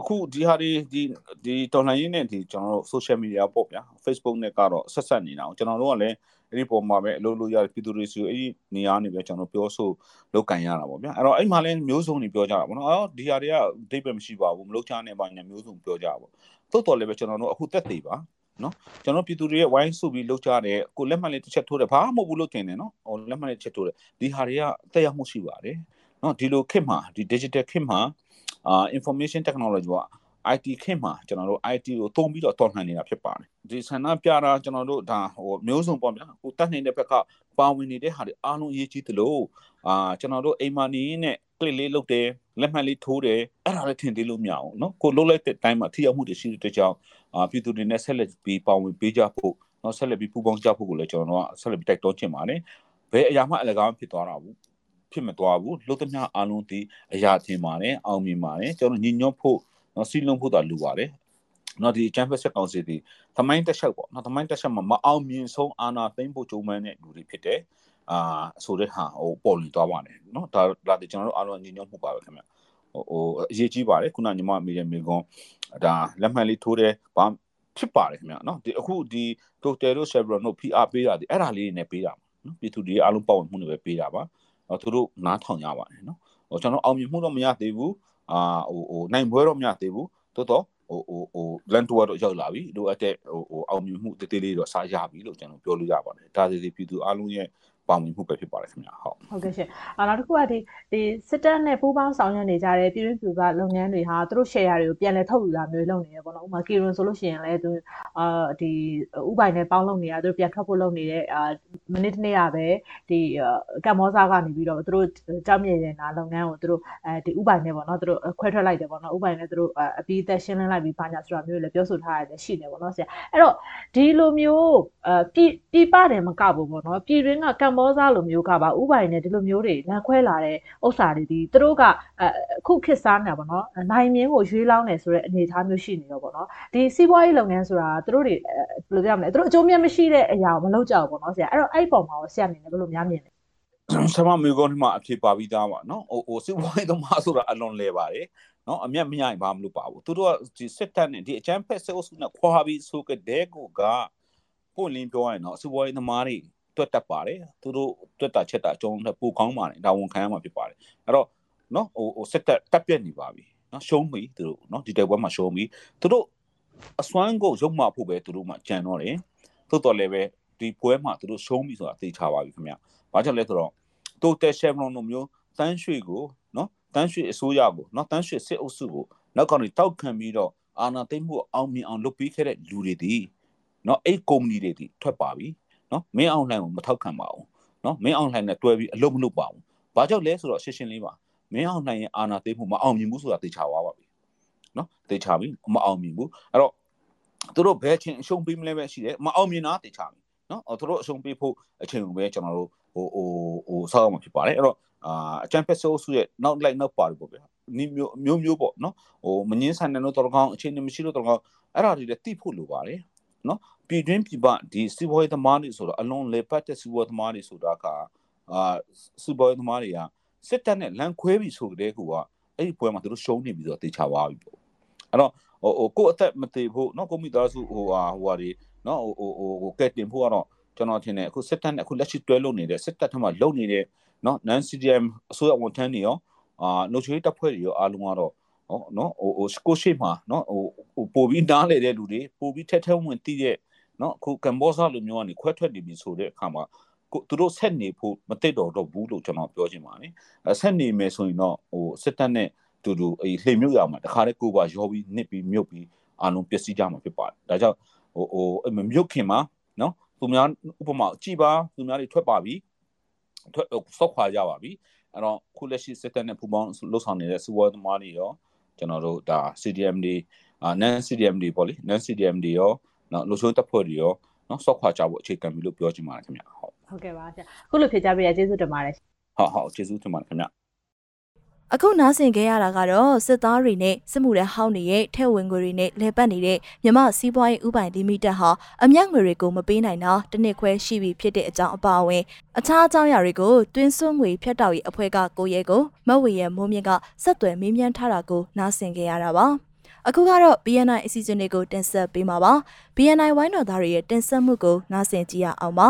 အခုဒီဟာဒီဒီဒီတော်လှန်ရေးနဲ့ဒီကျွန်တော်တို့ social media ပေါ့ဗျာ Facebook နဲ့ကတော့ဆက်ဆက်နေတာကျွန်တော်တို့ကလည်းအဲ့ဒီပုံမှာပဲအလုပ်လုပ်ရပြည်သူတွေဆိုအဲ့ဒီနေရာနေပဲကျွန်တော်ပြောဆိုလုပ်ကန်ရတာပေါ့ဗျာအဲ့တော့အဲ့မှာလည်းမျိုးစုံတွေပြောကြတာပေါ့နော်အော်ဒီဟာတွေကဒိတ်ပဲမရှိပါဘူးမလုပ်ချနဲ့ပါညာမျိုးစုံပြောကြတာပေါ့သို့တော်လည်းပဲကျွန်တော်တို့အခုတက်သေးပါ နော်ကျွန်တော်ပြည်သူတွေရဲ့ဝိုင်းစုပြီးလောက်ကြတယ်ကိုလက်မှတ်လေးတစ်ချက်ထိုးတယ်ဘာမှမဟုတ်ဘူးလို့ထင်တယ်နော်ဟိုလက်မှတ်လေးတစ်ချက်ထိုးတယ်ဒီဟာတွေကတက်ရောက်မှုရှိပါတယ်နော်ဒီလိုခေတ်မှာဒီ digital ခေတ်မှာအာ information technology က IT ခေတ်မှာကျွန်တော်တို့ IT ကိုသုံးပြီးတော့တော်လှန်နေတာဖြစ်ပါတယ်ဒီဆန္ဒပြတာကျွန်တော်တို့ဒါဟိုမျိုးစုံပေါ့ဗျာကိုတတ်နေတဲ့ဘက်ကပါဝင်နေတဲ့ဟာတွေအားလုံးအရေးကြီးသလိုအာကျွန်တော်တို့အိမ်မာနေနဲ့ click လေးလုပ်တယ်လက်မှတ်လေးထိုးတယ်အဲ့ဒါလည်းထင်သေးလို့မရအောင်နော်ကိုလုပ်လိုက်တဲ့အတိုင်းမှာထိရောက်မှုတွေရှိတဲ့ကြောင်းအာပြည်သူတွေနဲ့ဆက်လက်ပြီးပါဝင်ပေးကြဖို့နော်ဆက်လက်ပြီးပူးပေါင်းကြဖို့ကိုလည်းကျွန်တော်တို့ကဆက်လက်ပြီးတိုက်တွန်းချင်ပါတယ်ဘယ်အရာမှအလကားဖြစ်သွားတာဘူးဖြစ်မသွားဘူးလို့သမျှအလုံးဒီအရာထင်ပါတယ်အောင်မြင်ပါတယ်ကျွန်တော်ညညွတ်ဖို့နော်စီလုံးဖို့တာလူပါတယ်နော်ဒီ campus ဆက်ကောင်စီဒီသမိုင်းတက်လျှောက်ပေါ့နော်သမိုင်းတက်လျှောက်မှာမအောင်မြင်ဆုံးအာနာသိမ့်ဖို့ကြုံမှန်းတဲ့လူတွေဖြစ်တယ် အာဆိုတဲ့ဟာဟိုပေါ်လွင်သွားပါတယ်နော်ဒါဒါဒီကျွန်တော်တို့အားလုံးညီညွတ်မှုပါပဲခင်ဗျဟိုဟိုအရေးကြီးပါတယ်ခုနညီမမိတဲ့မိကွန်ဒါလက်မှတ်လေးထိုးတယ်ဘာဖြစ်ပါတယ်ခင်ဗျနော်ဒီအခုဒီ total တို့ chevron တို့ PR ပေးတာဒီအဲ့ဒါလေးနဲ့ပေးတာနော်ပြည်သူတွေအားလုံးပါဝင်မှုတွေပဲပေးတာပါသူတို့နားထောင်ရပါတယ်နော်ဟိုကျွန်တော်အောင်မြင်မှုတော့မရသေးဘူးအာဟိုဟိုနိုင်ပွဲတော့မရသေးဘူးတိုးတော့ဟိုဟိုဟိုလန်တိုကတော့ရောက်လာပြီလိုအပ်တဲ့ဟိုဟိုအောင်မြင်မှုတသေးလေးတော့စားရပြီလို့ကျွန်တော်ပြောလို့ရပါတယ်ဒါစီစီပြည်သူအားလုံးရဲ့ ပါဝင်မှုပဲဖြစ်ပါတယ်ခင်ဗျာဟုတ်ဟုတ်ကဲ့ရှင်အာနောက်တစ်ခုကဒီဒီစစ်တပ်နဲ့ပူးပေါင်းဆောင်ရွက်နေကြတဲ့ပြည်တွင်းပြည်ပလုပ်ငန်းတွေဟာသူတို့ share တွေကိုပြန်လည်ထုတ်ယူတာမျိုးလုပ်နေရပေါ့နော်ဥပမာ Kiron ဆိုလို့ရှိရင်လည်းသူအာဒီဥပိုင်နဲ့ပေါင်းလုပ်နေတာသူတို့ပြန်ထွက်ဖို့လုပ်နေတဲ့အာမိနစ်တစ်နေ့ကပဲဒီကမ္ဘောဇာကနေပြီးတော့သူတို့ကြောက်မြေရင်နာလုပ်ငန်းကိုသူတို့အဲဒီဥပိုင်နဲ့ပေါ့နော်သူတို့ခွဲထွက်လိုက်တယ်ပေါ့နော်ဥပိုင်နဲ့သူတို့အပြီးသက်ရှင်းလင်းလိုက်ပြီးဘာညာဆိုတာမျိုးလည်းပြောဆိုထားရတယ်ရှိနေပေါ့နော်ဆရာအဲ့တော့ဒီလိုမျိုးအပြည်ပြည်ပတယ်မကဘူးပေါ့နော်ပြည်တွင်းကကမ္ဘောဇလိုမျိုးကပါဥပိုင်နဲ့ဒီလိုမျိုးတွေလမ်းခွဲလာတဲ့ဥစ္စာတွေဒီသူတို့ကအခုခေတ်စားနေတာပေါ့နော်နိုင်မြင်းကိုရွေးလောင်းတယ်ဆိုတဲ့အနေအထားမျိုးရှိနေတော့ပေါ့နော်ဒီစီးပွားရေးလုပ်ငန်းဆိုတာသူတို့တွေဘယ်လိုပြောမလဲသူတို့အကျိုးမြတ်မရှိတဲ့အရာကိုမလုပ်ကြဘူးပေါ့နော်ဆရာအဲ့တော့အဲ့ပုံမှာရောဆရာအနေနဲ့ဘယ်လိုများမြင်လဲဆမမေကောဒီမှာအဖြစ်ပါပြီးသားပါနော်ဟိုဟိုစီးပွားရေးသမားဆိုတာအလွန်လဲပါတယ်နော်အမျက်မရရင်ဘာမလုပ်ပါဘူးသူတို့ကဒီစစ်တပ်နဲ့ဒီအချမ်းဖက်ဆဲအုပ်စုနဲ့ခွာပြီးဆိုကြတဲ့ကိုကပွင့်လင်းပြောရရင်တော့စီးပွားရေးသမားတွေ တွက်တက်ပါတယ်သူတို့တွက်တာချက်တာအကျုံးနဲ့ပိုကောင်းပါတယ်ဒါဝန်ခံရမှာဖြစ်ပါတယ်အဲ့တော့နော်ဟိုဟိုစစ်တက်တက်ပြက်နေပါပြီနော်ရှုံးပြီသူတို့နော်ဒီတိုက်ပွဲမှာရှုံးပြီသူတို့အစွမ်းကိုရုံမှဖို့ပဲသူတို့မှကြံတော့တယ်သို့တော်လည်းပဲဒီပွဲမှာသူတို့ရှုံးပြီဆိုတာသိချပါပြီခင်ဗျဘာကြောင့်လဲဆိုတော့တိုတယ်ရှယ်ဗရွန်လိုမျိုးတန်းရွှေကိုနော်တန်းရွှေအစိုးရကိုနော်တန်းရွှေစစ်အုပ်စုကိုနောက်ကနေတောက်ခံပြီးတော့အာဏာသိမ်းမှုအောင်မြင်အောင်လုပ်ပြီးခဲ့တဲ့လူတွေဒီနော်အဲ့ကုမ္ပဏီတွေဒီထွက်ပါပြီ နော်မင်းအောင်လှိုင်ကိုမထောက်ခံပါဘူးနော်မင်းအောင်လှိုင်နဲ့တွဲပြီးအလုပ်မလုပ်ပါဘူးဘာကြောင့်လဲဆိုတော့ရှင်းရှင်းလေးပါမင်းအောင်လှိုင်ရဲ့အာဏာသိမ်းမှုမအောင်မြင်ဘူးဆိုတာသိချသွားပါပြီနော်သိချပြီမအောင်မြင်ဘူးအဲ့တော့သူတို့ဘယ်ချင်းအရှုံးပေးမလဲပဲရှိတယ်မအောင်မြင်တာသိချပြီနော်သူတို့အရှုံးပေးဖို့အချိန်ကိုပဲကျွန်တော်တို့ဟိုဟိုဟိုဆောက်အောင်ဖြစ်ပါတယ်အဲ့တော့အာအချမ်ပက်ဆိုးစုရဲ့နောက်လိုက်နောက်ပါတယ်ပေါ့ဗျာနီမျိုးမျိုးမျိုးပေါ့နော်ဟိုမငင်းဆန်တဲ့လို့တော်ကောင်းအချိန်မရှိလို့တော်ကောင်းအဲ့ဒါတွေလည်းတိဖို့လိုပါတယ်နော် ပြည်တွင်းပြည်ပဒီစီးပွားရေးသမားတွေဆိုတော့အလုံးလေပတ်တဲ့စီးပွားရေးသမားတွေဆိုတာကအာစီးပွားရေးသမားတွေကစစ်တပ်နဲ့လမ်းခွဲပြီးဆိုတဲ့ကူကအဲ့ဒီပွဲမှာသူတို့ရှုံးနေပြီးတော့တေချာသွားပြီပေါ့အဲ့တော့ဟိုဟိုကိုအသက်မသေးဖို့เนาะကိုမိသားစုဟိုဟာဟိုဟာတွေเนาะဟိုဟိုဟိုဟိုကဲတင်ဖို့ကတော့ကျွန်တော်ထင်တယ်အခုစစ်တပ်နဲ့အခုလက်ရှိတွဲလုပ်နေတဲ့စစ်တပ်ထက်မှလုပ်နေတဲ့เนาะ non CDM အစိုးရဝန်ထမ်းတွေရောအာနှုတ်ချွေးတပ်ဖွဲ့တွေရောအားလုံးကတော့ဟောနော်ဟိုဟိုစကိုရှိမှာနော်ဟိုဟိုပို့ပြီးနားလေတဲ့လူတွေပို့ပြီးထက်ထဲဝင်တည်တဲ့ နော်အခုကမ်ဘောဇာလိုမျိုးကနေခွဲထွက်နေပြီဆိုတဲ့အခါမှာကိုသူတို့ဆက်နေဖို့မသိတော့တော့ဘူးလို့ကျွန်တော်ပြောချင်ပါတယ်အဲဆက်နေမယ်ဆိုရင်တော့ဟိုစစ်တပ်နဲ့တူတူအေးလှိမ်မြုပ်ရမှာတခါတည်းကိုပါရောပြီးနစ်ပြီးမြုပ်ပြီးအာလုံးပျက်စီးကြမှာဖြစ်ပါတယ်ဒါကြောင့်ဟိုဟိုမြုပ်ခင်မှာနော်သူများဥပမာကြည်ပါသူများတွေထွက်ပါပြီထွက်ဆော့ခွာကြပါပြီအဲ့တော့ခုလက်ရှိစစ်တပ်နဲ့ပူးပေါင်းလှုပ်ဆောင်နေတဲ့စီဝါသမားတွေရောကျွန်တော်တို့ဒါ CDM တွေအာ non CDM တွေပေါ့လေ non CDM တွေရော နော်လူချိုးတပ်ဖွဲ့တွေရောနော်စော့ခွာကြဖို့အခြေခံပြီလို့ပြောချင်ပါတယ်ခင်ဗျဟုတ်ဟုတ်ကဲ့ပါဆရာခုလိုဖြေကြပေးရကျေးဇူးတင်ပါတယ်ဟုတ်ဟုတ်ကျေးဇူးတင်ပါတယ်ခင်ဗျအခုနားဆင်ခဲ့ရတာကတော့စစ်သားတွေနဲ့စစ်မှုထမ်းဟောင်းတွေရဲ့ထဲဝင်ငွေတွေနဲ့လဲပတ်နေတဲ့မြမစီးပွားရေးဥပိုင်လီမိတက်ဟာအမျက်ငွေတွေကိုမပေးနိုင်တာတစ်နှစ်ခွဲရှိပြီဖြစ်တဲ့အကြောင်းအပါအဝင်အခြားအကြောင်းအရာတွေကိုတွင်းစွန်းငွေဖြတ်တောက်ရေးအဖွဲ့ကကိုရဲကိုမဝေရမိုးမြင့်ကဆက်သွယ်မေးမြန်းထားတာကိုနားဆင်ခဲ့ရတာပါ အခုကတော့ BNI အစီအစဉ်တွေကိုတင်ဆက်ပေးမှာပါ BNI ဝိုင်းတော်သားတွေရဲ့တင်ဆက်မှုကိုနားဆင်ကြည့်ရအောင်ပါ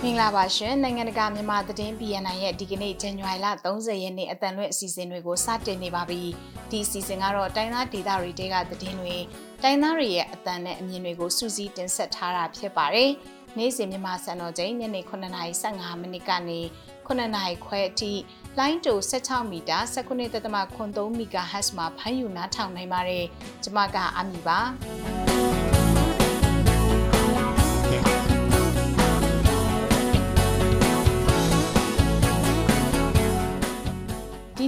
ဟင်္ဂလာပါရှင်နိုင်ငံတကာမြန်မာသတင်း BNN ရဲ့ဒီကနေ့ဇန်နဝါရီလ30ရက်နေ့အတန်လွင့်အစီအစဉ်တွေကိုစတင်နေပါပြီဒီအစီအစဉ်ကတော့တိုင်းသားဒေသတွေတဲကသတင်းတွေတိုင်းသားတွေရဲ့အတန်နဲ့အမြင်တွေကိုစူးစီးတင်ဆက်ထားတာဖြစ်ပါတယ် နေ့စဉ်မြန်မာစံတော်ချိန်ညနေ9:15မိနစ်ကနေ9နာရီခွဲအထိလိုင်းတို16မီတာ19.3 MHz မှာဖမ်းယူနားထောင်နိုင်ပါတယ်ကျွန်မကအမီပါ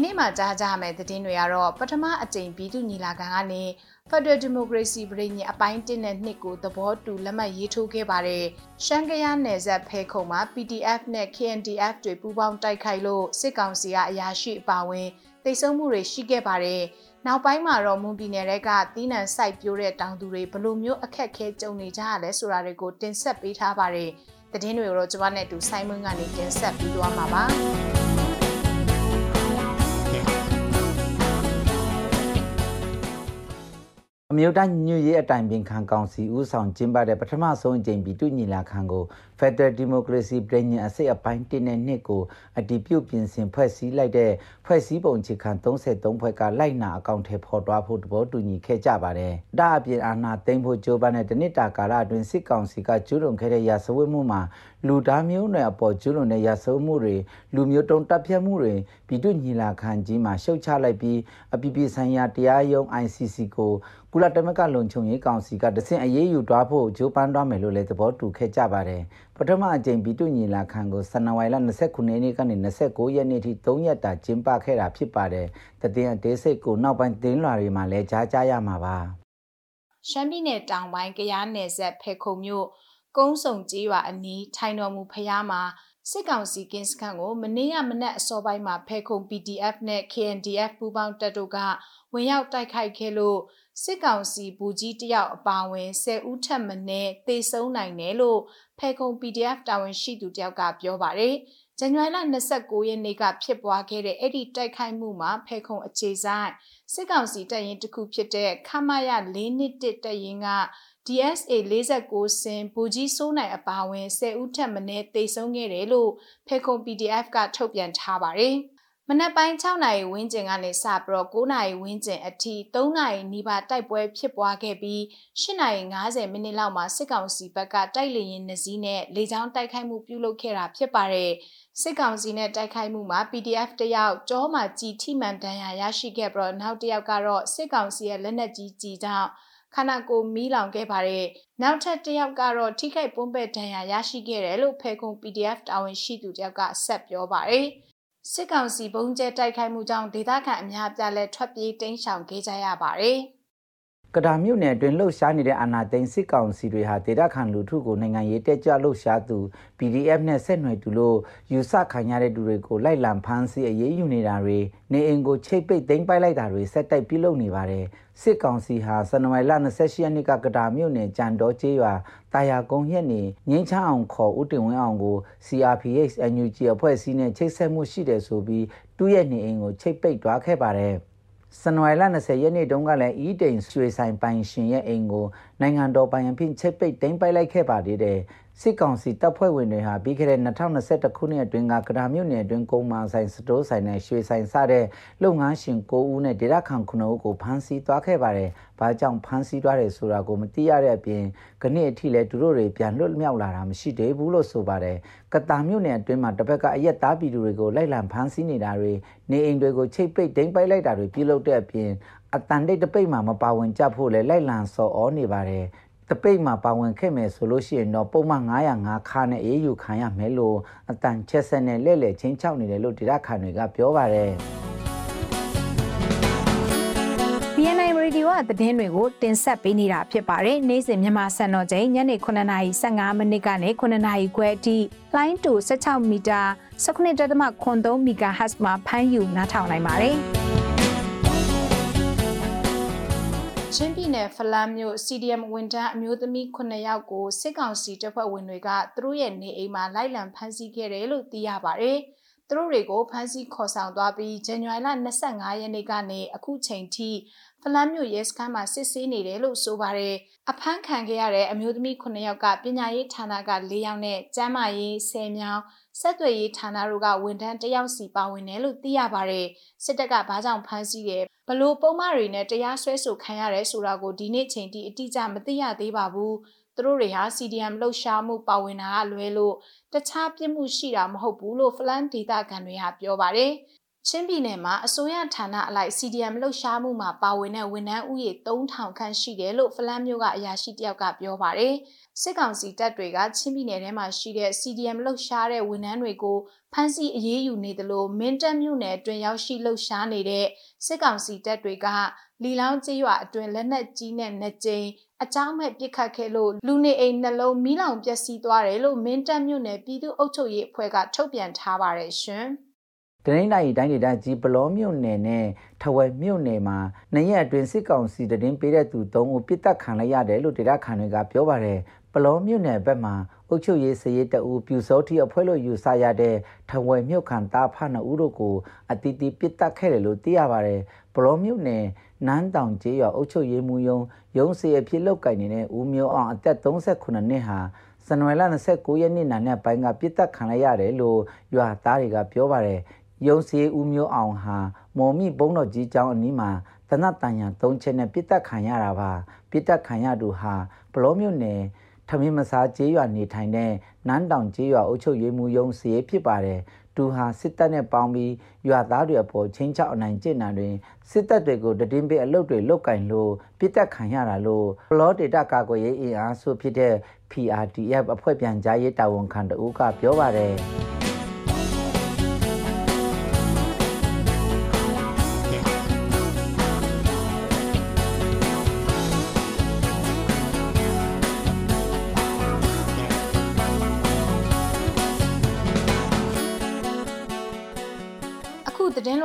နေ့မှာကြားကြမယ့်သတင်းတွေကတော့ပထမအကြိမ်ပြည်သူညီလာခံကနေ Federal Democracy ပြည်ညအပိုင်း1နဲ့2ကိုသဘောတူလက်မှတ်ရေးထိုးခဲ့ပါတယ်။ရှမ်းကယားနယ်စပ်ဖဲခုံမှာ PDF နဲ့ KNDF တွေပူးပေါင်းတိုက်ခိုက်လို့စစ်ကောင်စီကအရာရှိအပါဝင်တိတ်ဆုံးမှုတွေရှိခဲ့ပါတယ်။နောက်ပိုင်းမှာတော့မွန်ပြည်နယ်ကတီးနှံစိုက်ပျိုးတဲ့တောင်သူတွေဘလို့မျိုးအခက်ခဲကြုံနေကြရလဲဆိုတာတွေကိုတင်ဆက်ပေးထားပါတယ်။သတင်းတွေကိုတော့ကျွန်မနဲ့တူဆိုင်မွန်းကနေတင်ဆက်ပြီးသွားမှာပါ။ အမျိုးသားညွရေးအတိုင်ပင်ခံကောင်စီဦးဆောင်ကျင်းပတဲ့ပထမဆုံးအကြိမ်ပြည်သူ့ညီလာခံကို Federal Democracy ပြည်ညအစိတ်အပိုင်း1နဲ့2ကိုအတည်ပြုပြင်ဆင်ဖွဲ့စည်းလိုက်တဲ့ဖွဲ့စည်းပုံချေခံ33ဖွဲ့ကလိုက်နာအကောင့်ထဲပေါ်သွားဖို့တဘောတူညီခဲ့ကြပါတယ်။ဒါအပြင်အာဏာသိမ်းဖို့ကြိုးပမ်းတဲ့တနစ်တာကာလအတွင်းစစ်ကောင်စီကကျူးလွန်ခဲ့တဲ့ရာဇဝတ်မှုမှာလူသားမျိုးနွယ်အပေါ်ကျူးလွန်တဲ့ရာဇဝတ်မှုတွေလူမျိုးတုံးတပ်ဖြတ်မှုတွေပြည်သူ့ညီလာခံကြီးမှာရှုတ်ချလိုက်ပြီးအပြည်ပြည်ဆိုင်ရာတရားရုံး ICC ကိုကုလသမဂ္ဂလုံခြုံရေးကောင်စီကတဆင့်အရေးယူသွားဖို့ကြိုးပမ်းသွားမယ်လို့လည်းသဘောတူခဲ့ကြပါတယ်။ ပထမအကြိမ်ပြည်သူ့ညီလာခံကိုဇန်နဝါရီလ29ရက်နေ့ကနေ29ရက်နေ့ထိ3ရက်တာကျင်းပခဲ့တာဖြစ်ပါတယ်။တည်င်းအသေးစိတ်ကိုနောက်ပိုင်းသတင်းလွှာတွေမှာလည်းကြားကြရမှာပါ။ရှမ်းပြည်နယ်တောင်ပိုင်းကရားနယ်ဆက်ဖေခုံမြို့ကုန်းစုံကြီးရွာအနီးထိုင်တော်မူဖျားမှာစစ်ကောင်စီကင်းစခန်းကိုမနေ့ကမနက်အစောပိုင်းမှာဖဲခုံ PDF နဲ့ KNDF ပူးပေါင်းတပ်တို့ကဝင်ရောက်တိုက်ခိုက်ခဲ့လို့စစ်ကောင်စီဘူကြီးတယောက်အပါဝင်10ဦးထက်မနည်းသေဆုံးနိုင်တယ်လို့ဖဲခုံ PDF တာဝန်ရှိသူတယောက်ကပြောပါတယ်။ဇန်နဝါရီလ29ရက်နေ့ကဖြစ်ပွားခဲ့တဲ့အဲ့ဒီတိုက်ခိုက်မှုမှာဖဲခုံအခြေဆိုင်စစ်ကောင်စီတပ်ရင်းတစ်ခုဖြစ်တဲ့ခမရ၄နှစ်တပ်ရင်းက DSA 49စင်ဘူကြီးစိုးနိုင်အပါဝင်10ဦးထက်မနည်းသေဆုံးခဲ့တယ်လို့ဖေခုံ PDF ကထုတ်ပြန်ထားပါတယ်။ မနက်ပိုင်း6နာရီဝန်းကျင်ကနေစပြီးတော့9နာရီဝန်းကျင်အထိ3နာရီနီးပါးတိုက်ပွဲဖြစ်ပွားခဲ့ပြီး8နာရီ50မိနစ်လောက်မှာစစ်ကောင်စီဘက်ကတိုက်လေရင်နှစီးနဲ့လေကြောင်းတိုက်ခိုက်မှုပြုလုပ်ခဲ့တာဖြစ်ပါတယ်။စစ်ကောင်စီနဲ့တိုက်ခိုက်မှုမှာ PDF တယောက်ကြောမှာကြီးထိမှန်တန်ရာရရှိခဲ့ပြီးတော့နောက်တစ်ယောက်ကတော့စစ်ကောင်စီရဲ့လက်နက်ကြီးကြီးကြောင့်ခန္ဓာကိုယ်မီးလောင်ခဲ့ပါတယ်။နောက်ထပ်တစ်ယောက်ကတော့ထိခိုက်ပွန်းပဲ့ဒဏ်ရာရရှိခဲ့တယ်လို့ဖေကုံ PDF တာဝန်ရှိသူတယောက်ကဆက်ပြောပါတယ်။ စစ်ကောင်စီဘုံကျဲတိုက်ခိုက်မှုကြောင့်ဒေသခံအများပြားလဲထွက်ပြေးတိမ်းရှောင်ခဲ့ကြရပါတယ်။ ကဒါမြို့နယ်အတွင်းလှုပ်ရှားနေတဲ့အာဏာသိမ်းစစ်ကောင်စီတွေဟာဒေသခံလူထုကိုနိုင်ငံရေးတက်ကြွလှုပ်ရှားသူ PDF နဲ့ဆက်နွယ်သူလို့ယူဆခံရတဲ့သူတွေကိုလိုက်လံဖမ်းဆီးအရေးယူနေတာတွေနေအိမ်ကိုချိတ်ပိတ်သိမ်းပိုက်လိုက်တာတွေဆက်တိုက်ပြုလုပ်နေပါတယ်စစ်ကောင်စီဟာဇန်နဝါရီလ28ရက်နေ့ကကဒါမြို့နယ်ကြံတော်ကျေးရွာတာယာကုန်းရက်နေငင်းချအောင်ခေါ်ဦးတင်ဝင်းအောင်ကို CRPH NUG အဖွဲ့အစည်းနဲ့ချိတ်ဆက်မှုရှိတယ်ဆိုပြီးတူးရဲ့နေအိမ်ကိုချိတ်ပိတ်သွားခဲ့ပါတယ် ဇန်နဝါရီလ20ရက်နေ့တုန်းကလည်းအီးတိန်ရွှေဆိုင်ပိုင်ရှင်ရဲ့အိမ်ကိုနိုင်ငံတော်ပိုင်အဖြစ်ချိတ်ပိတ်တင်ပိုက်လိုက်ခဲ့ပါသေးတယ် စစ်ကောင်စီတပ်ဖွဲ့ဝင်တွေဟာပြီးခဲ့တဲ့2021ခုနှစ်အတွင်းကကဒါမြို့နယ်အတွင်းကုန်းမဆိုင်စတိုးဆိုင်နဲ့ရွှေဆိုင်စတဲ့လုပ်ငန်းရှင်9ဦးနဲ့ဒေသခံ9ဦးကိုဖမ်းဆီးသွားခဲ့ပါတယ်။ဘာကြောင့်ဖမ်းဆီးသွားတယ်ဆိုတာကိုမသိရတဲ့အပြင်ခဏအထိလည်းသူတို့တွေပြန်လွတ်မြောက်လာတာမရှိသေးဘူးလို့ဆိုပါတယ်။ကတာမြို့နယ်အတွင်းမှာတစ်ဖက်ကအရက်သားပြည်သူတွေကိုလိုက်လံဖမ်းဆီးနေတာတွေနေအိမ်တွေကိုချိတ်ပိတ်ဒိမ့်ပိုက်လိုက်တာတွေပြုလုပ်တဲ့အပြင်အတန်တိတ်တပိတ်မှာမပါဝင်ကြဖို့လည်းလိုက်လံစော်ဩနေပါတယ်။ တပိတ်မှာပါဝင်ခဲ့မယ်ဆိုလို့ရှိရင်တော့ပုံမှန်905ခါနဲ့အေးယူခံရမယ်လို့အတန်ချက်ဆက်နဲ့လက်လက်ချင်းချောက်နေတယ်လို့ဒေတာခန်တွေကပြောပါတယ် BNI Radio ကသတင်းတွေကိုတင်ဆက်ပေးနေတာဖြစ်ပါတယ်။နေ့စဉ်မြန်မာစံတော်ချိန်ညနေ9:15မိနစ်ကနေ9:00ခွဲအထိလိုင်းတူ16မီတာ19.3 MHz မှာဖမ်းယူနားထောင်နိုင်ပါတယ်။ ချင်းပြည်နယ်ဖလန်းမြို့ CDM ဝန်ထမ်းအမျိုးသမီး9ယောက်ကိုစစ်ကောင်စီတပ်ဖွဲ့ဝင်တွေကသူတို့ရဲ့နေအိမ်မှာလိုက်လံဖမ်းဆီးခဲ့တယ်လို့သိရပါတယ်။သူတို့တွေကိုဖမ်းဆီးခေါ်ဆောင်သွားပြီးဇန်နဝါရီလ25ရက်နေ့ကနေအခုချိန်ထိဖလန်းမြို့ရဲစခန်းမှာစစ်ဆေးနေတယ်လို့ဆိုပါတယ်အဖမ်းခံခဲ့ရတဲ့အမျိုးသမီး9ယောက်ကပညာရေးဌာနက4ယောက်နဲ့ကျန်းမာရေး10မြောက် ဆက်သွယ်ရေးဌာနတို့ကဝန်ထမ်းတယောက်စီပါဝင်တယ်လို့သိရပါတယ်စစ်တပ်ကဘာကြောင့်ဖမ်းဆီးတယ်ဘလို့ပုံမှန်တွေနဲ့တရားစွဲဆိုခံရတယ်ဆိုတာကိုဒီနေ့ချိန်ထိအတိအကျမသိရသေးပါဘူးသူတို့တွေဟာ CDM လှုပ်ရှားမှုပါဝင်တာကလွဲလို့တခြားပြစ်မှုရှိတာမဟုတ်ဘူးလို့ Flan ဒေတာခံတွေကပြောပါတယ်ချင်းပြည်နယ်မှာအစိုးရဌာနအလိုက် CDM လှုပ်ရှားမှုမှာပါဝင်တဲ့ဝန်ထမ်းဦးရေ3000ခန့်ရှိတယ်လို့ဖလန်းမျိုးကအရာရှိတယောက်ကပြောပါတယ်။စစ်ကောင်စီတပ်တွေကချင်းပြည်နယ်ထဲမှာရှိတဲ့ CDM လှုပ်ရှားတဲ့ဝန်ထမ်းတွေကိုဖမ်းဆီးအရေးယူနေတယ်လို့မင်းတပ်မြို့နယ်အတွင်းရောက်ရှိလှုပ်ရှားနေတဲ့စစ်ကောင်စီတပ်တွေကလီလောင်းကျေးရွာအတွင်းလက်နက်ကြီးနဲ့နှစ်ကြိမ်အကြောင်းမဲ့ပစ်ခတ်ခဲ့လို့လူနေအိမ်နှလုံးမီးလောင်ပျက်စီးသွားတယ်လို့မင်းတပ်မြို့နယ်ပြည်သူ့အုပ်ချုပ်ရေးအဖွဲ့ကထုတ်ပြန်ထားပါတယ်ရှင်။တနင်္လာရီတိုင်းဒေသကြီးပလောမြို့နယ်နဲ့ထဝယ်မြို့နယ်မှာနှစ်ရက်အတွင်းစစ်ကောင်စီတရင်ပေးတဲ့သူ၃ဦးပြစ်တက်ခံလိုက်ရတယ်လို့ဒေသခံတွေကပြောပါတယ် ပလောမြို့နယ်ဘက်မှာအုတ်ချုပ်ရေးစရေးတအူပြူစောတိအဖွဲ့လို့ယူဆရတဲ့ထဝယ်မြို့ခံသားဖနှဦးတို့ကိုအတီးတီးပြစ်တက်ခဲ့တယ်လို့သိရပါတယ်ပလောမြို့နယ်နန်းတောင်ကျေးရွာအုတ်ချုပ်ရေးမှူးယုံရုံးစီအဖြစ်လောက်ကင်နေတဲ့ဦးမျိုးအောင်အသက်38နှစ်ဟာဇန်နဝါရီလ29ရက်နေ့နာနဲ့ပိုင်းကပြစ်တက်ခံလိုက်ရတယ်လို့ရွာသားတွေကပြောပါတယ်ရုံစီဦးမျိုးအောင်ဟာမော်မိဘုံတော်ကြီးကျောင်းအနီးမှာတနတ်တန်ရသုံးချက်နဲ့ပြစ်တက်ခံရတာပါပြစ်တက်ခံရသူဟာဘလောမြို့နယ် ထမင်းမစားကျေးရွာနေထိုင်တဲ့နန်းတောင်ကျေးရွာအုပ်ချုပ်ရေးမှူးရုံးစီဖြစ်ပါတယ်သူဟာစစ်တပ်နဲ့ပေါင်းပြီးရွာသားတွေအပေါ်ချင်းချောက်အနိုင်ကျင့်တာတွင်စစ်တပ်တွေကိုတည်င်းပေးအလုပ်တွေလုပ်ကင်လို့ပြစ်တက်ခံရတာလို့ဘလောဒေတာကာကွယ်ရေးအင်အားစုဖြစ်တဲ့ PRDF အဖွဲ့ပြန်ကြားရေးတာဝန်ခံတဦးကပြောပါတယ်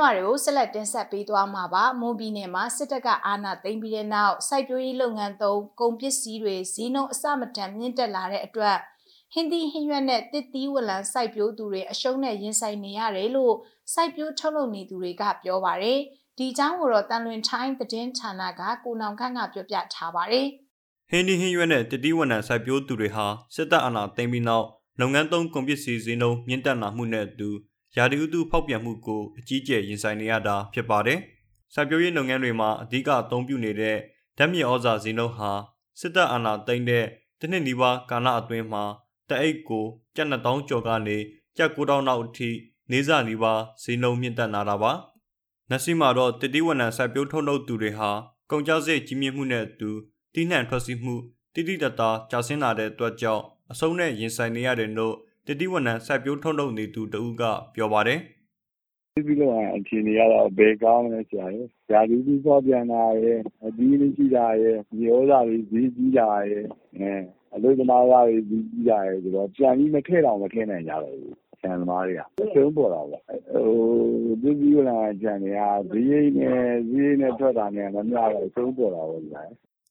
သတင်းလွှာတွေကိုဆက်လက်တင်ဆက်ပေးသွားမှာပါမွန်ပြည်နယ်မှာစစ်တပ်ကအာဏာသိမ်းပြီးတဲ့နောက်စိုက်ပျိုးရေးလုပ်ငန်းသုံးကုန်ပစ္စည်းတွေဈေးနှုန်းအဆမတန်မြင့်တက်လာတဲ့အတွက်ဟင်းသီးဟင်းရွက်နဲ့တစ်သီးဝလံစိုက်ပျိုးသူတွေအရှုံးနဲ့ရင်ဆိုင်နေရတယ်လို့စိုက်ပျိုးထုတ်လုပ်နေသူတွေကပြောပါတယ်ဒီအကြောင်းကိုတော့တန်လွင်ထိုင်းသတင်းဌာနကကိုနောင်ခန့်ကပြောပြထားပါတယ်ဟင်းဒီဟင်းရွက်နဲ့တတိဝနံစိုက်ပျိုးသူတွေဟာစစ်တပ်အာဏာသိမ်းပြီးနောက်လုပ်ငန်းသုံးကုန်ပစ္စည်းဈေးနှုန်းမြင့်တက်လာမှုနဲ့အတူ ရာသီဥတုဖောက်ပြန်မှုကိုအကြီးကျယ်ရင်ဆိုင်နေရတာဖြစ်ပါတယ်။စိုက်ပျိုးရေးလုပ်ငန်းတွေမှာအဓိကအသုံးပြုနေတဲ့ဓာတ်မြေဩဇာဈေးနှုန်းဟာစစ်တပ်အာဏာသိမ်းတဲ့တစ်နှစ်နီးပါးကာလအတွင်းမှာတအိတ်ကိုကျပ်2000ကျော်ကနေကျပ်9000နောက်အထိနေစာနီးပါးဈေးနှုန်းမြင့်တက်လာတာပါ။နစီမှာတော့တတိဝနံစိုက်ပျိုးထုတ်လုပ်သူတွေဟာကုန်ကျစရိတ်ကြီးမြင့်မှုနဲ့အတူတိနှံထွက်စီမှုတိတိတတ်တာကျဆင်းလာတဲ့အတွက်ကြောင့်အဆုံးနဲ့ရင်ဆိုင်နေရတယ်လို့ တတိဝနံစိုက်ပျိုးထုံးထုတ်နေသူတဦးကပြောပါတယ်ပြီးတော့အခြေအနေကတော့ဘယ်ကောင်းလဲဆရာရယ်။ရာသီဥတုဖောက်ပြန်တာရယ်အသီးမရှိတာရယ်မြေဩဇာတွေဈေးကြီးတာရယ်အလုပ်သမားခတွေဈေးကြီးတာရယ်ဆိုတော့ပြန်ပြီးမထည့်တောင်မထည့်နိုင်ကြတော့ဘူး။ဆန်သမားတွေကအရှုံးပေါ်တာပေါ့။သစ်သီးဝလံခြံတွေကဈေးရိတ်နဲ့ထွက်တာနဲ့မမျှတော့အရှုံးပေါ်တာပေါ့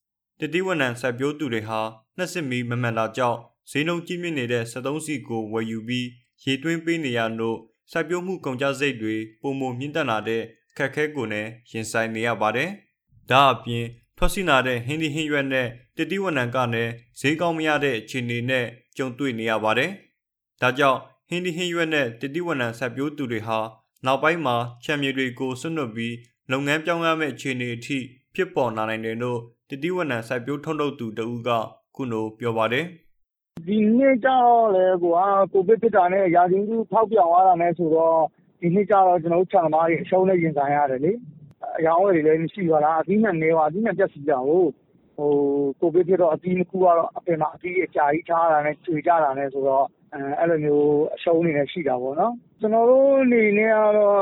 ။တတိဝနံစိုက်ပျိုးသူတွေဟာလျှပ်စစ်မီးမမှန်တာကြောင့် ဈေးနှုန်းကြီးမြင့်နေတဲ့73စီကိုဝယ်ယူပြီးရေသွင်းပေးနေရလို့စိုက်ပျိုးမှုကုန်ကျစရိတ်တွေပုံမမြင့်တက်လာတဲ့အခက်အခဲကိုလည်းရင်ဆိုင်နေရပါတယ်။ဒါအပြင်ထွက်စီနာတဲ့ဟင်းဒီဟင်းရွက်နဲ့တတိဝနံကလည်းဈေးကောင်းမရတဲ့အခြေအနေနဲ့ကြုံတွေ့နေရပါတယ်။ဒါကြောင့်ဟင်းဒီဟင်းရွက်နဲ့တတိဝနံစိုက်ပျိုးသူတွေဟာနောက်ပိုင်းမှာချန်မြေတွေကိုဆွတ်နွတ်ပြီးလုပ်ငန်းပြောင်းရမယ့်အခြေအနေအထိဖြစ်ပေါ်လာနိုင်တယ်လို့တတိဝနံစိုက်ပျိုးထုံးထုတ်သူတဦးကခုလိုပြောပါတယ်။ ဒီနှစ်ကျတော့လည်း ကိုဗစ်ဖြစ်တာနဲ့ ရာသီဥတုဖောက်ပြန်သွားတာနဲ့ဆိုတော့ ဒီနှစ်ကျတော့ ကျနော်တို့ ခြံသမားတွေ အရှုံးနဲ့ ရင်ဆိုင်ရတယ်လေ။အရောင်းအဝယ်တွေလည်း မရှိတော့တာ။အသီးအနှံနည်းသွားတာ။အသီးအနှံ ပျက်စီးတာကို။ကိုဗစ်ဖြစ်တော့ အသီးနှစ်ခုကတော့ အပင်မှာ အသီးအကြာကြီးထားတာနဲ့ ကြွေကျတာနဲ့ဆိုတော့ အဲလိုမျိုး အရှုံးတွေလည်း ရှိတာပေါ့နော်။ကျနော်တို့အနေနဲ့ကတော့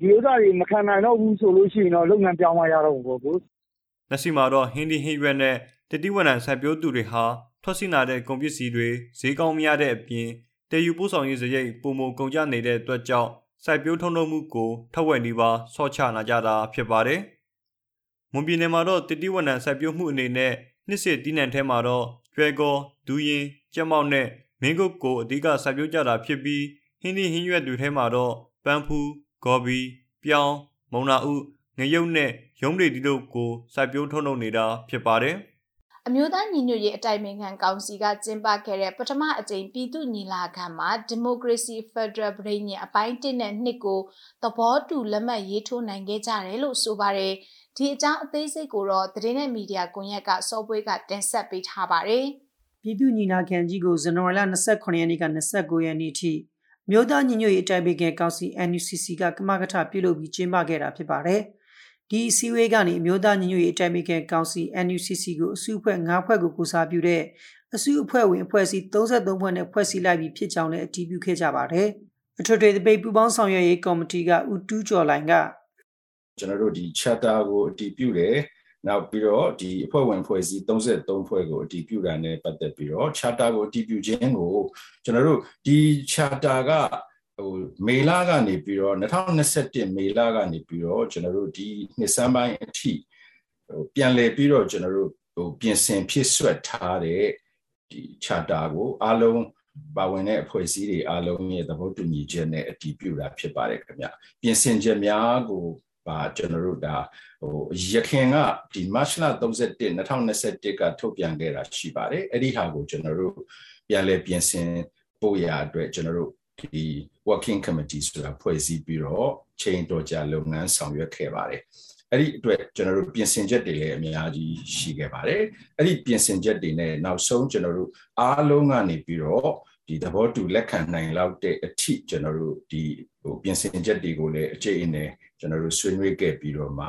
ဒီဥစ္စာတွေ မခံနိုင်တော့ဘူးဆိုလို့ရှိရင်တော့ လုပ်ငန်းပြောင်းမှ ရတော့မှာပေါ့ကို။”လက်ရှိမှာတော့ ဟင်းသီးဟင်းရွက်နဲ့ သစ်သီးဝလံ စိုက်ပျိုးသူတွေဟာ ထွက်စီနာတဲ့ကုန်ပစ္စည်းတွေဈေးကောင်းမရတဲ့အပြင်တည်ယူပို့ဆောင်ရေးစရိတ်ပုံမကုန်ကျနေတဲ့အတွက်ကြောင့်စိုက်ပျိုးထုံးထုံးမှုကိုထက်ဝက်နီးပါးဆော့ချလာကြတာဖြစ်ပါတယ်။မွန်ပြည်နယ်မှာတော့တတိဝနံစိုက်ပျိုးမှုအနေနဲ့နှစ်စစ်တီးနှံထဲမှာတော့ကျွဲကောဒူးရင်ကြက်မောက်နဲ့မင်းကုတ်ကိုအဓိကစိုက်ပျိုးကြတာဖြစ်ပြီးဟင်းသီးဟင်းရွက်တွေထဲမှာတော့ပန်းဖူးဂေါ်ဘီပြောင်းမုံနာဥငရုတ်နဲ့ရုံးတွေဒီတို့ကိုစိုက်ပျိုးထုတ်လုပ်နေတာဖြစ်ပါတယ်။ အမျိုးသားညီညွတ်ရေးအတိုင်ပင်ခံကောင်စီကကျင်းပခဲ့တဲ့ပထမအကြိမ်ပြည်သူ့ညီလာခံမှာဒီမိုကရေစီဖက်ဒရယ်ပြည်ညင်အပိုင်း1နဲ့2ကိုသဘောတူလက်မှတ်ရေးထိုးနိုင်ခဲ့ကြတယ်လို့ဆိုပါတယ်။ဒီအကြောင်းအသေးစိတ်ကိုတော့သတင်းနဲ့မီဒီယာကွန်ရက်ကစောပွေးကတင်ဆက်ပေးထားပါတယ်။ပြည်သူ့ညီလာခံကြီးကိုဇန်နဝါရီလ29ရက်နေ့က29ရက်နေ့ထိမြို့သားညီညွတ်ရေးအတိုင်ပင်ခံကောင်စီ NUCC ကကမကထပြုလုပ်ပြီးကျင်းပခဲ့တာဖြစ်ပါတယ်။ ဒီအစည်းအဝေးကနေအမျိုးသားညီညွတ်ရေးအတိုင်ပင်ခံကောင်စီ NUCC ကိုအစုအဖွဲ့၅ဖွဲ့ကိုကိုစားပြုတဲ့အစုအဖွဲ့ဝင်အဖွဲ့အစည်း33ဖွဲ့နဲ့ဖွဲ့စည်းလိုက်ပြီးဖြစ်ကြောင်းလည်းအတည်ပြုခဲ့ကြပါတယ်။အထွေထွေသပိတ်ပူးပေါင်းဆောင်ရွက်ရေးကော်မတီကဦးတူးကျော်လိုင်ကကျွန်တော်တို့ဒီ charter ကိုအတည်ပြုတယ်နောက်ပြီးတော့ဒီအဖွဲ့ဝင်ဖွဲ့စည်း33ဖွဲ့ကိုအတည်ပြုတာနဲ့ပတ်သက်ပြီးတော့ charter ကိုအတည်ပြုခြင်းကိုကျွန်တော်တို့ဒီ charter က ဟိုမေလကနေပြီးတော့2021မေလကနေပြီးတော့ကျွန်တော်တို့ဒီနှစ်စမ်းပိုင်းအထိဟိုပြန်လည်ပြီးတော့ကျွန်တော်တို့ဟိုပြင်ဆင်ဖြစ်ဆွတ်ထားတဲ့ဒီ charter ကိုအားလုံးပါဝင်တဲ့အဖွဲ့အစည်းတွေအားလုံးရဲ့သဘောတူညီချက်နဲ့အတည်ပြုတာဖြစ်ပါတယ်ခင်ဗျပြင်ဆင်ချက်များကိုပါကျွန်တော်တို့ဒါဟိုရခင်ကဒီ March လ31 2021ကထုတ်ပြန်ခဲ့တာရှိပါတယ်အဲ့ဒီဟာကိုကျွန်တော်တို့ပြန်လည်ပြင်ဆင်ပို့ရအတွက်ကျွန်တော်တို့ ဒီ working committee ဆိုတာဖွဲ့စည်းပြီးတော့ချိန်တော်ကြာလုပ်ငန်းဆောင်ရွက်ခဲ့ပါတယ်အဲ့ဒီအတွက်ကျွန်တော်တို့ပြင်ဆင်ချက်တွေလည်းအများကြီးရှိခဲ့ပါတယ်အဲ့ဒီပြင်ဆင်ချက်တွေနဲ့နောက်ဆုံးကျွန်တော်တို့အားလုံးကနေပြီးတော့ဒီသဘောတူလက်ခံနိုင်လောက်တဲ့အထိကျွန်တော်တို့ဒီဟိုပြင်ဆင်ချက်တွေကိုလည်းအကျိအနယ်ကျွန်တော်တို့ဆွေးနွေးခဲ့ပြီးတော့မှ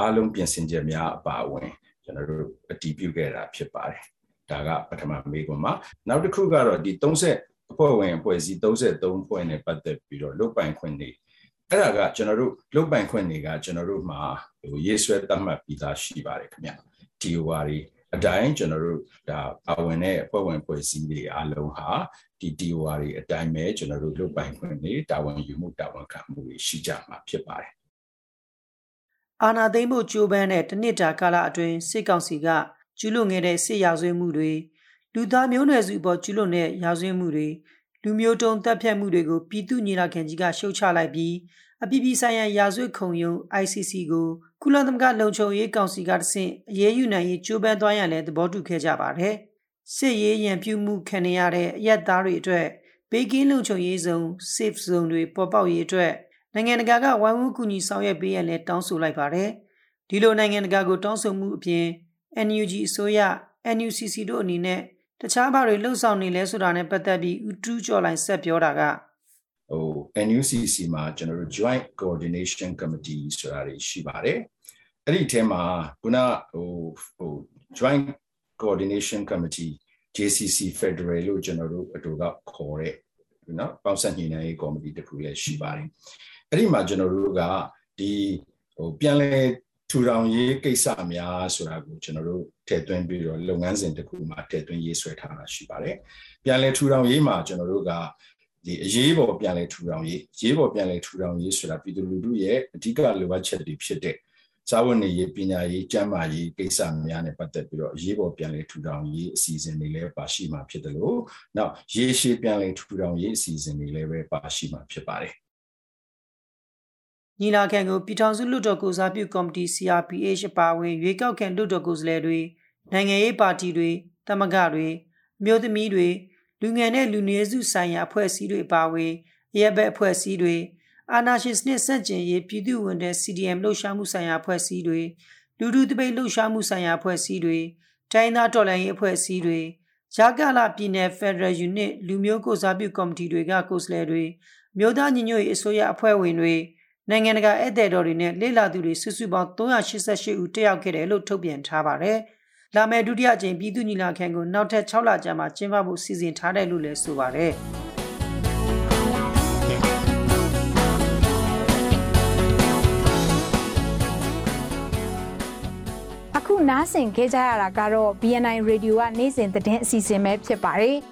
အားလုံးပြင်ဆင်ချက်များအပါအဝင်ကျွန်တော်တို့အတည်ပြုခဲ့တာဖြစ်ပါတယ်ဒါကပထမမေးခွန်းမှာနောက်တစ်ခုကတော့ဒီ30 အဖွဲ့ဝင်အဖွဲ့အစည်း33ဖွဲ့နဲ့ပတ်သက်ပြီးတော့လုတ်ပိုင်ခွင့်တွေအဲ့ဒါကကျွန်တော်တို့လုတ်ပိုင်ခွင့်တွေကကျွန်တော်တို့မှာဟိုရေးဆွဲသတ်မှတ်ပြီးသားရှိပါတယ်ခင်ဗျ TOR တွေအတိုင်းကျွန်တော်တို့ဒါပါဝင်တဲ့အဖွဲ့ဝင်ဖွဲ့စည်းတွေအားလုံးဟာဒီ TOR တွေအတိုင်းပဲကျွန်တော်တို့လုတ်ပိုင်ခွင့်တွေတာဝန်ယူမှုတာဝန်ခံမှုတွေရှိကြမှာဖြစ်ပါတယ်အာနာသိမ့်မှုကြိုးပမ်းတဲ့တနစ်တာကာလအတွင်းစစ်ကောင်စီကကျူးလွန်ခဲ့တဲ့စစ်ရာဇဝတ်မှုတွေ လူသားမျိုးနွယ်စုပေါ်ကျူးလွန်တဲ့ရာဇဝတ်မှုတွေလူမျိုးတုံးတပ်ဖြတ်မှုတွေကိုပြည်သူညီလာခံကြီးကရှုတ်ချလိုက်ပြီးအပြည်ပြည်ဆိုင်ရာရာဇဝတ်ခုံရုံး ICC ကိုကုလသမဂ္ဂလုံခြုံရေးကောင်စီကတဆင့်အရေးယူနိုင်ရေးကြိုးပမ်းသွားရန်လည်းသဘောတူခဲ့ကြပါတယ်။စစ်ရေးရန်ပြုမှုခံရတဲ့အရက်သားတွေအတွက်ဘေးကင်းလုံခြုံရေးဇုံ safe zone တွေပေါ်ပေါက်ရေးအတွက်နိုင်ငံတကာကဝိုင်းဝန်းကူညီဆောင်ရွက်ပေးရန်လည်းတောင်းဆိုလိုက်ပါတယ်။ဒီလိုနိုင်ငံတကာကိုတောင်းဆိုမှုအပြင် NUG အစိုးရ NUCC တို့အနေနဲ့ တခြားဘာတွေလှုပ်ဆောင်နေလဲဆိုတာနဲ့ပတ်သက်ပြီးဦးတူးကျော်လိုင်းဆက်ပြောတာကဟို NUCC မှာကျွန်တော်တို့ Joint Coordination Committee ဆိုတာတွေရှိပါတယ်အဲ့ဒီအထဲမှာခုနဟိုဟို Joint Coordination Committee JCC Federal လို့ကျွန်တော်တို့အတူကခေါ်တဲ့နော်ပေါင်းစပ်ညှိနှိုင်းရေးကော်မတီတစ်ခုလည်းရှိပါတယ်အဲ့ဒီမှာကျွန်တော်တို့ကဒီဟိုပြန်လဲ ထူထောင်ရေးကိစ္စများဆိုတာကိုကျွန်တော်တို့ထည့်သွင်းပြီးတော့လုပ်ငန်းစဉ်တစ်ခုမှာထည့်သွင်းရေးဆွဲထားတာရှိပါတယ်။ပြန်လည်ထူထောင်ရေးမှာကျွန်တော်တို့ကဒီအရေးပေါ်ပြန်လည်ထူထောင်ရေးရေးပေါ်ပြန်လည်ထူထောင်ရေးဆိုတာပြည်သူလူထုရဲ့အဓိကလိုအပ်ချက်တွေဖြစ်တဲ့စာဝတ်နေရေးပညာရေးကျန်းမာရေးကိစ္စများနဲ့ပတ်သက်ပြီးတော့ရေးပေါ်ပြန်လည်ထူထောင်ရေးအစီအစဉ်တွေလည်းပါရှိမှာဖြစ်တယ်လို့နောက်ရေရှည်ပြန်လည်ထူထောင်ရေးအစီအစဉ်တွေလည်းပဲပါရှိမှာဖြစ်ပါတယ် ညီလာခံကိုပြည်ထောင်စုလွှတ်တော်ကိုစားပြုကော်မတီ CRPH ပါဝင်ရွေးကောက်ခံလွှတ်တော်ကိုယ်စားလှယ်တွေနိုင်ငံရေးပါတီတွေတမကတွေအမျိုးသမီးတွေလူငယ်နဲ့လူနည်းစုဆိုင်ရာအဖွဲ့အစည်းတွေပါဝင်ရဲဘက်အဖွဲ့အစည်းတွေအာနာရှင်စနစ်စန့်ကျင်ရေးပြည်သူ့ဝန်ထမ်း CDM လှုပ်ရှားမှုဆိုင်ရာအဖွဲ့အစည်းတွေလူထုတပိတ်လှုပ်ရှားမှုဆိုင်ရာအဖွဲ့အစည်းတွေတိုင်းသားတော်လှန်ရေးအဖွဲ့အစည်းတွေဂျာကာလာပြည်နယ် Federal Unit လူမျိုးကိုစားပြုကော်မတီတွေကကိုယ်စားလှယ်တွေမြို့သားညီညွတ်ရေးအစိုးရအဖွဲ့ဝင်တွေ နိုင်ငံတကာဧည့်သည်တော်တွေနဲ့လေ့လာသူတွေစုစုပေါင်း388ဦးတက်ရောက်ခဲ့တယ်လို့ထုတ်ပြန်ထားပါတယ်။လာမယ့်ဒုတိယအကြိမ်ပြည်သူ့ညီလာခံကိုနောက်ထပ်6လကြာမှကျင်းပဖို့စီစဉ်ထားတယ်လို့လည်းဆိုပါတယ်။ခုနားဆင်ခဲ့ကြရတာကတော့ BNI Radio ကနေ့စဉ်သတင်းအစီအစဉ်ပဲဖြစ်ပါတယ်။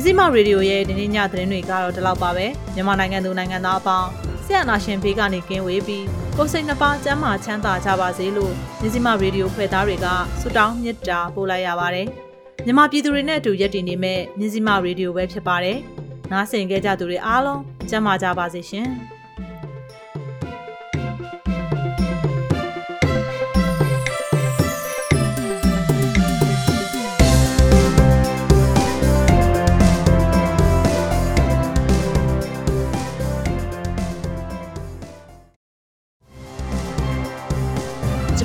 မြစီမရေဒီယိုရဲ့ဒီနေ့ညသတင်းတွေကတော့ဒီလောက်ပါပဲမြန်မာနိုင်ငံသူနိုင်ငံသားအပေါင်းဆရာနာရှင်ဘေးကနေကင်းဝေးပြီးကိုယ်စိတ်နှပါကျန်းမာချမ်းသာကြပါစေလို့မြစီမရေဒီယိုဖွဲ့သားတွေကဆုတောင်းမေတ္တာပို့လိုက်ရပါတယ်မြန်မာပြည်သူတွေနဲ့အတူရက်တည်နေမဲ့မြစီမရေဒီယိုပဲဖြစ်ပါတယ်နားဆင်ကြကြသူတွေအားလုံးကျန်းမာကြပါစေရှင်